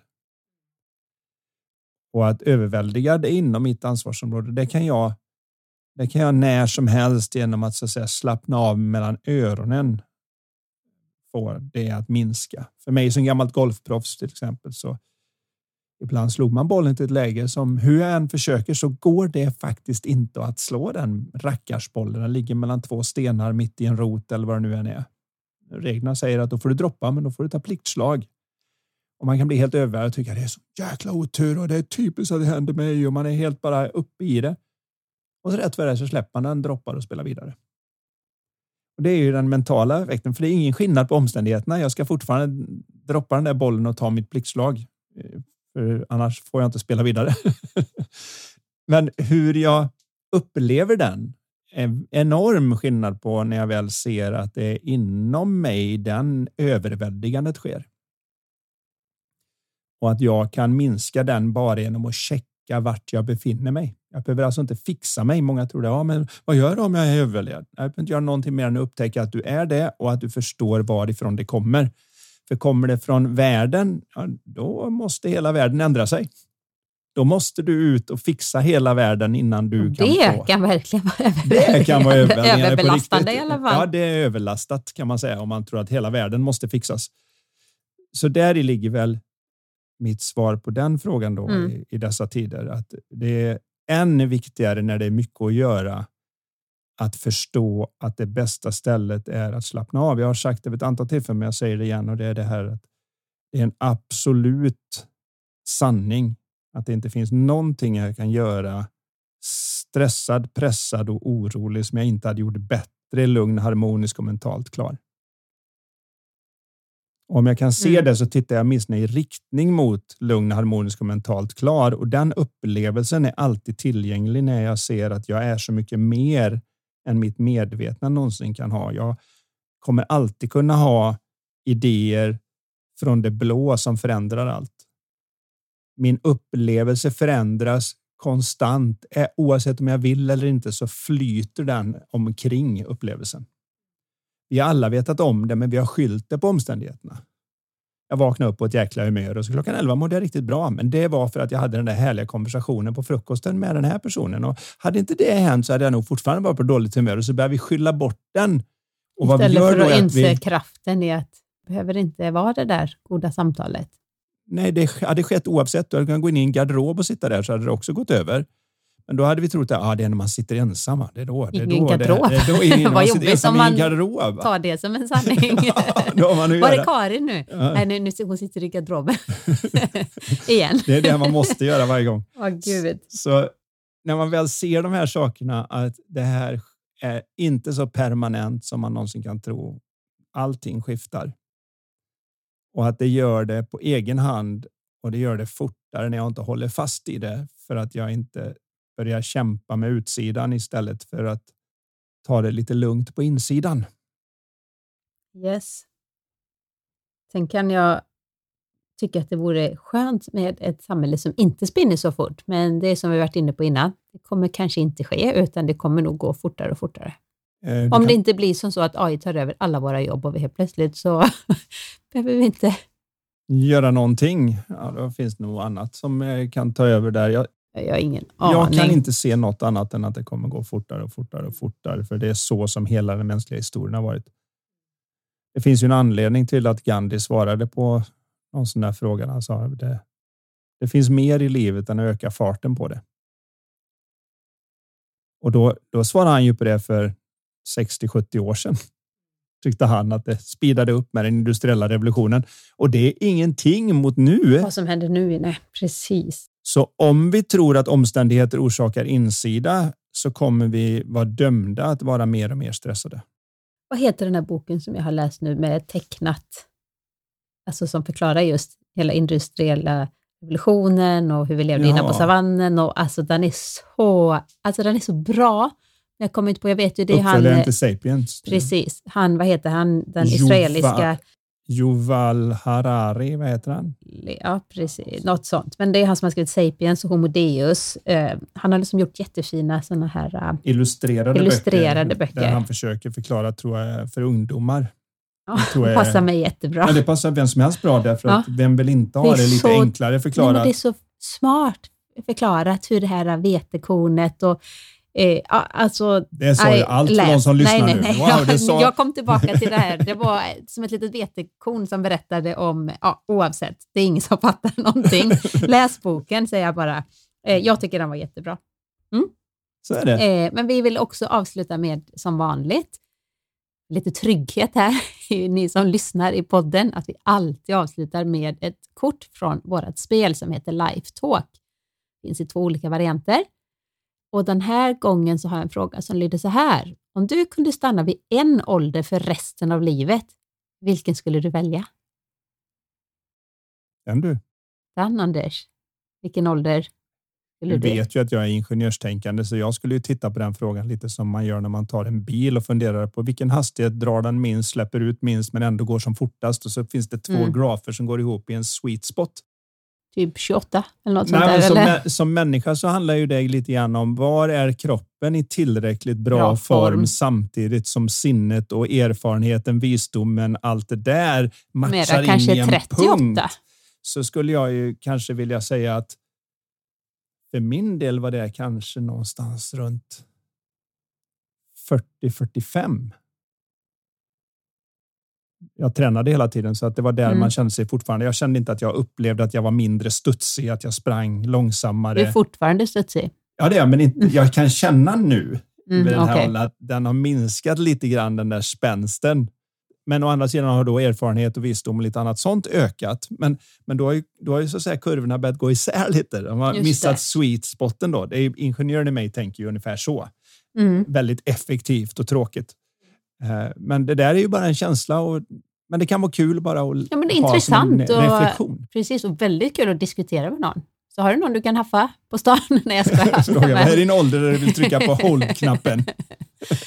Och att överväldigad är inom mitt ansvarsområde, det kan jag det kan jag när som helst genom att, så att säga, slappna av mellan öronen få det att minska. För mig som gammalt golfproffs till exempel så ibland slog man bollen till ett läge som hur jag än försöker så går det faktiskt inte att slå den rackarsbollen. Den ligger mellan två stenar mitt i en rot eller vad det nu än är. Reglerna säger att då får du droppa men då får du ta pliktslag. Och man kan bli helt överväldigad och tycka det är så jäkla otur och det är typiskt att det händer mig och man är helt bara uppe i det. Och så rätt för det så släpper man den, droppar och spelar vidare. Och det är ju den mentala effekten, för det är ingen skillnad på omständigheterna. Jag ska fortfarande droppa den där bollen och ta mitt blixtslag, eh, För annars får jag inte spela vidare. Men hur jag upplever den är enorm skillnad på när jag väl ser att det är inom mig den överväldigandet sker. Och att jag kan minska den bara genom att checka vart jag befinner mig. Jag behöver alltså inte fixa mig. Många tror det. Ja, men vad gör du om jag är överväldigad? Jag behöver inte göra någonting mer än att upptäcka att du är det och att du förstår varifrån det kommer. För kommer det från världen, ja, då måste hela världen ändra sig. Då måste du ut och fixa hela världen innan du kan det få. kan verkligen vara Det kan vara överbelastande i alla fall. Ja, det är överlastat kan man säga om man tror att hela världen måste fixas. Så där ligger väl mitt svar på den frågan då Mm. i, i dessa tider. Att det Ännu viktigare när det är mycket att göra att förstå att det bästa stället är att slappna av. Jag har sagt det vid ett antal tillfällen, men jag säger det igen och det är det här att det är en absolut sanning att det inte finns någonting jag kan göra stressad, pressad och orolig som jag inte hade gjort bättre, lugn, harmonisk och mentalt klar. Om jag kan se Mm. det så tittar jag åtminstone i riktning mot lugn, harmonisk och mentalt klar och den upplevelsen är alltid tillgänglig när jag ser att jag är så mycket mer än mitt medvetna någonsin kan ha. Jag kommer alltid kunna ha idéer från det blå som förändrar allt. Min upplevelse förändras konstant. Eh, Oavsett om jag vill eller inte så flyter den omkring upplevelsen. Vi har alla vetat om det, men vi har skyllt det på omständigheterna. Jag vaknade upp på ett jäkla humör och så klockan 11 mådde jag riktigt bra. Men det var för att jag hade den där härliga konversationen på frukosten med den här personen. Och hade inte det hänt så hade jag nog fortfarande varit på dåligt humör och så börjar vi skylla bort den. Och vad vi Istället för att inse vi, kraften i att behöver inte vara det där goda samtalet. Nej, det hade skett oavsett. Du hade kunnat gå in i en garderob och sitta där så hade det också gått över. Men då hade vi trott att ah, det är när man sitter ensam. Det är då. Det är Ingen då det, garderob. det är då är Vad jobbigt om man garderob. va? Ta det som en sanning. att Var är göra. Karin nu? Ja. Nej, nu, nu hon sitter i garderoben. Igen. Det är det man måste göra varje gång. Åh gud. Så när man väl ser de här sakerna, att det här är inte så permanent som man någonsin kan tro. Allting skiftar. Och att det gör det på egen hand och det gör det fortare när jag inte håller fast i det för att jag inte börjar kämpa med utsidan istället för att ta det lite lugnt på insidan. Yes. Sen kan jag tycka att det vore skönt med ett samhälle som inte spinner så fort, men det är som vi varit inne på innan. Det kommer kanske inte ske, utan det kommer nog gå fortare och fortare. Eh, Om kan- det inte blir som så att AI tar över alla våra jobb och vi helt plötsligt så behöver vi inte... göra någonting, ja, då finns det nog annat som eh, kan ta över där. Jag, Jag har ingen jag aning. kan inte se något annat än att det kommer gå fortare och fortare och fortare, för det är så som hela den mänskliga historien har varit. Det finns ju en anledning till att Gandhi svarade på någon sån där fråga. Han sa det, det finns mer i livet än att öka farten på det. Och då, då svarade han ju på det för 60-70 år sedan. Tyckte han att det speedade upp med den industriella revolutionen. Och det är ingenting mot nu. Vad som händer nu, nej, precis. Så om vi tror att omständigheter orsakar insida så kommer vi vara dömda att vara mer och mer stressade. Vad heter den här boken som jag har läst nu med tecknat, alltså som förklarar just hela industriella revolutionen och hur vi levde innan på savannen och alltså den är så, alltså den är så bra. Jag kommer inte på, jag vet ju det är han, Uppföljaren till Sapiens. precis, han, vad heter han, den Yuval- israeliska, Yuval Harari, vad heter han? ja precis, något sånt. Men det är han som har skrivit Sapiens och Homo Deus. Eh, han har liksom gjort jättefina sådana här, eh, Illustrerade, Illustrerade böcker. Där han försöker förklara, tror jag, för ungdomar. ja, tror jag- passar mig jättebra. Men det passar vem som helst bra därför Ja. att vem vill inte ha Det det, lite så- enklare Nej, förklarat? men det är så smart förklarat hur det här vetekornet och eh, alltså, Det sa ju allt för de som lyssnar nej, nej, nu. nej. Wow, jag, sa... jag kom tillbaka till det här. Det var som ett litet vetekorn som berättade om, ja, oavsett, det är ingen som fattar någonting. Läs boken, säger jag bara. Eh, jag tycker den var jättebra. Så är det. Eh, men vi vill också avsluta med, som vanligt, lite trygghet här, ni som lyssnar i podden, att vi alltid avslutar med ett kort från vårt spel som heter Life Talk. Det finns i två olika varianter. Och den här gången så har jag en fråga som lyder så här. Om du kunde stanna vid en ålder för resten av livet, vilken skulle du välja? Den du. Den Anders, vilken ålder du? vet ju att jag är ingenjörstänkande så jag skulle ju titta på den frågan lite som man gör när man tar en bil och funderar på vilken hastighet drar den minst, släpper ut minst men ändå går som fortast och så finns det två Mm. grafer som går ihop i en sweet spot. Typ 28 eller något sånt Nej, där? men som, Eller? som människa så handlar ju det lite grann om var är kroppen i tillräckligt bra, Bra form. form. samtidigt som sinnet och erfarenheten, visdomen, allt det där matchar Mera in kanske i en 38. punkt. Så skulle jag ju kanske vilja säga att för min del var det kanske någonstans runt 40-45. Jag tränade hela tiden så att det var där Mm. man kände sig fortfarande. Jag kände inte att jag upplevde att jag var mindre studsig, att jag sprang långsammare. Du är fortfarande studsig? Ja, det är men inte, jag kan känna nu Mm, med den här okej. åldern att den har minskat lite grann, den där spänsten. Men å andra sidan har då erfarenhet och visdom och lite annat sånt ökat. Men, men då har ju, då har ju så att säga kurvorna börjat gå isär lite. De har Just missat det. sweet spoten då. Det är ingenjören i mig tänker ju ungefär så. Mm. Väldigt effektivt och tråkigt. Eh, Men det där är ju bara en känsla och men det kan vara kul bara att Ja, men det är ha som en intressant och- reflektion. Precis, och väldigt kul att diskutera med någon. Så har du någon du kan haffa på stan? när jag ska Fråga, vad är din ålder där du vill trycka på hold-knappen?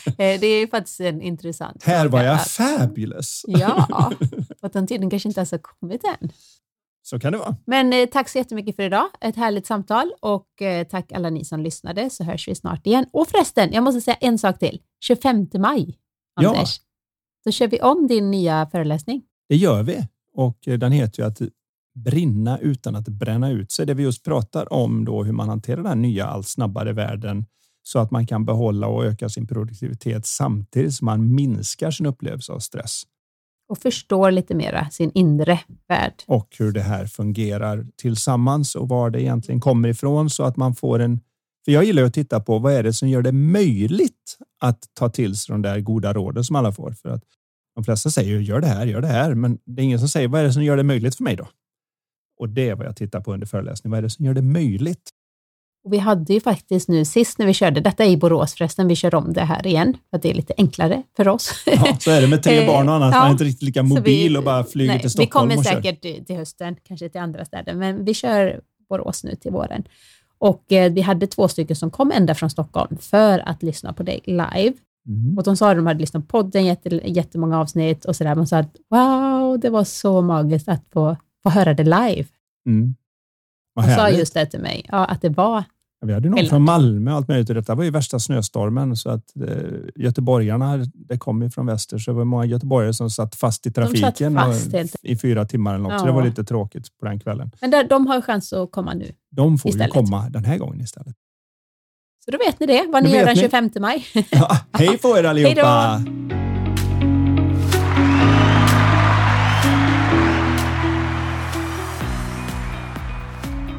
Eh, Det är ju faktiskt en intressant Här var jag fabulous. Ja, och den tiden kanske inte ens har kommit än. Så kan det vara. Men eh, tack så jättemycket för idag. Ett härligt samtal och eh, tack alla ni som lyssnade så hörs vi snart igen. Och förresten, jag måste säga en sak till. 25 maj, Ja. Anders. Då kör vi om din nya föreläsning. Det gör vi och eh, den heter ju att brinna utan att bränna ut sig. Det vi just pratar om då hur man hanterar den nya allt snabbare världen så att man kan behålla och öka sin produktivitet samtidigt som man minskar sin upplevelse av stress Och förstår lite mera sin inre värld. och hur det här fungerar tillsammans och var det egentligen kommer ifrån så att man får en för jag gillar att titta på vad är det som gör det möjligt att ta till sig de där goda råden som alla får. För att de flesta säger ju gör det här, gör det här, men det är ingen som säger vad är det som gör det möjligt för mig då? Och det är vad jag tittar på under föreläsningen. Vad är det som gör det möjligt? Vi hade ju faktiskt nu sist när vi körde, detta är i Borås förresten, vi kör om det här igen, för att det är lite enklare för oss. Ja, så är det med tre Eh, barn och annat. Man ja. är inte riktigt lika mobil vi- och bara flyger nej, till Stockholm Vi kommer säkert till hösten, kanske till andra städer, men vi kör Borås nu till våren. Och eh, vi hade två stycken som kom ända från Stockholm för att lyssna på dig live. Mm. Och de sa att de hade lyssnat på podden, jätte, jättemånga avsnitt och sådär. Man sa att wow, det var så magiskt att få, få höra det live. Mm. Vad De sa härligt. just det till mig, ja, att det var, Vi hade någon Eller- från Malmö och allt möjligt. Detta var ju värsta snöstormen så att eh, göteborgarna, det kom ju från väster så det var många göteborgare som satt fast i trafiken fast, och, i fyra timmar eller något. Så Ja. det var lite tråkigt på den kvällen. men där, de har chans att komma nu. De får Istället. ju komma den här gången istället. Så då vet ni det, vad ni gör den ni. 25 maj. Ja, hej på er allihopa!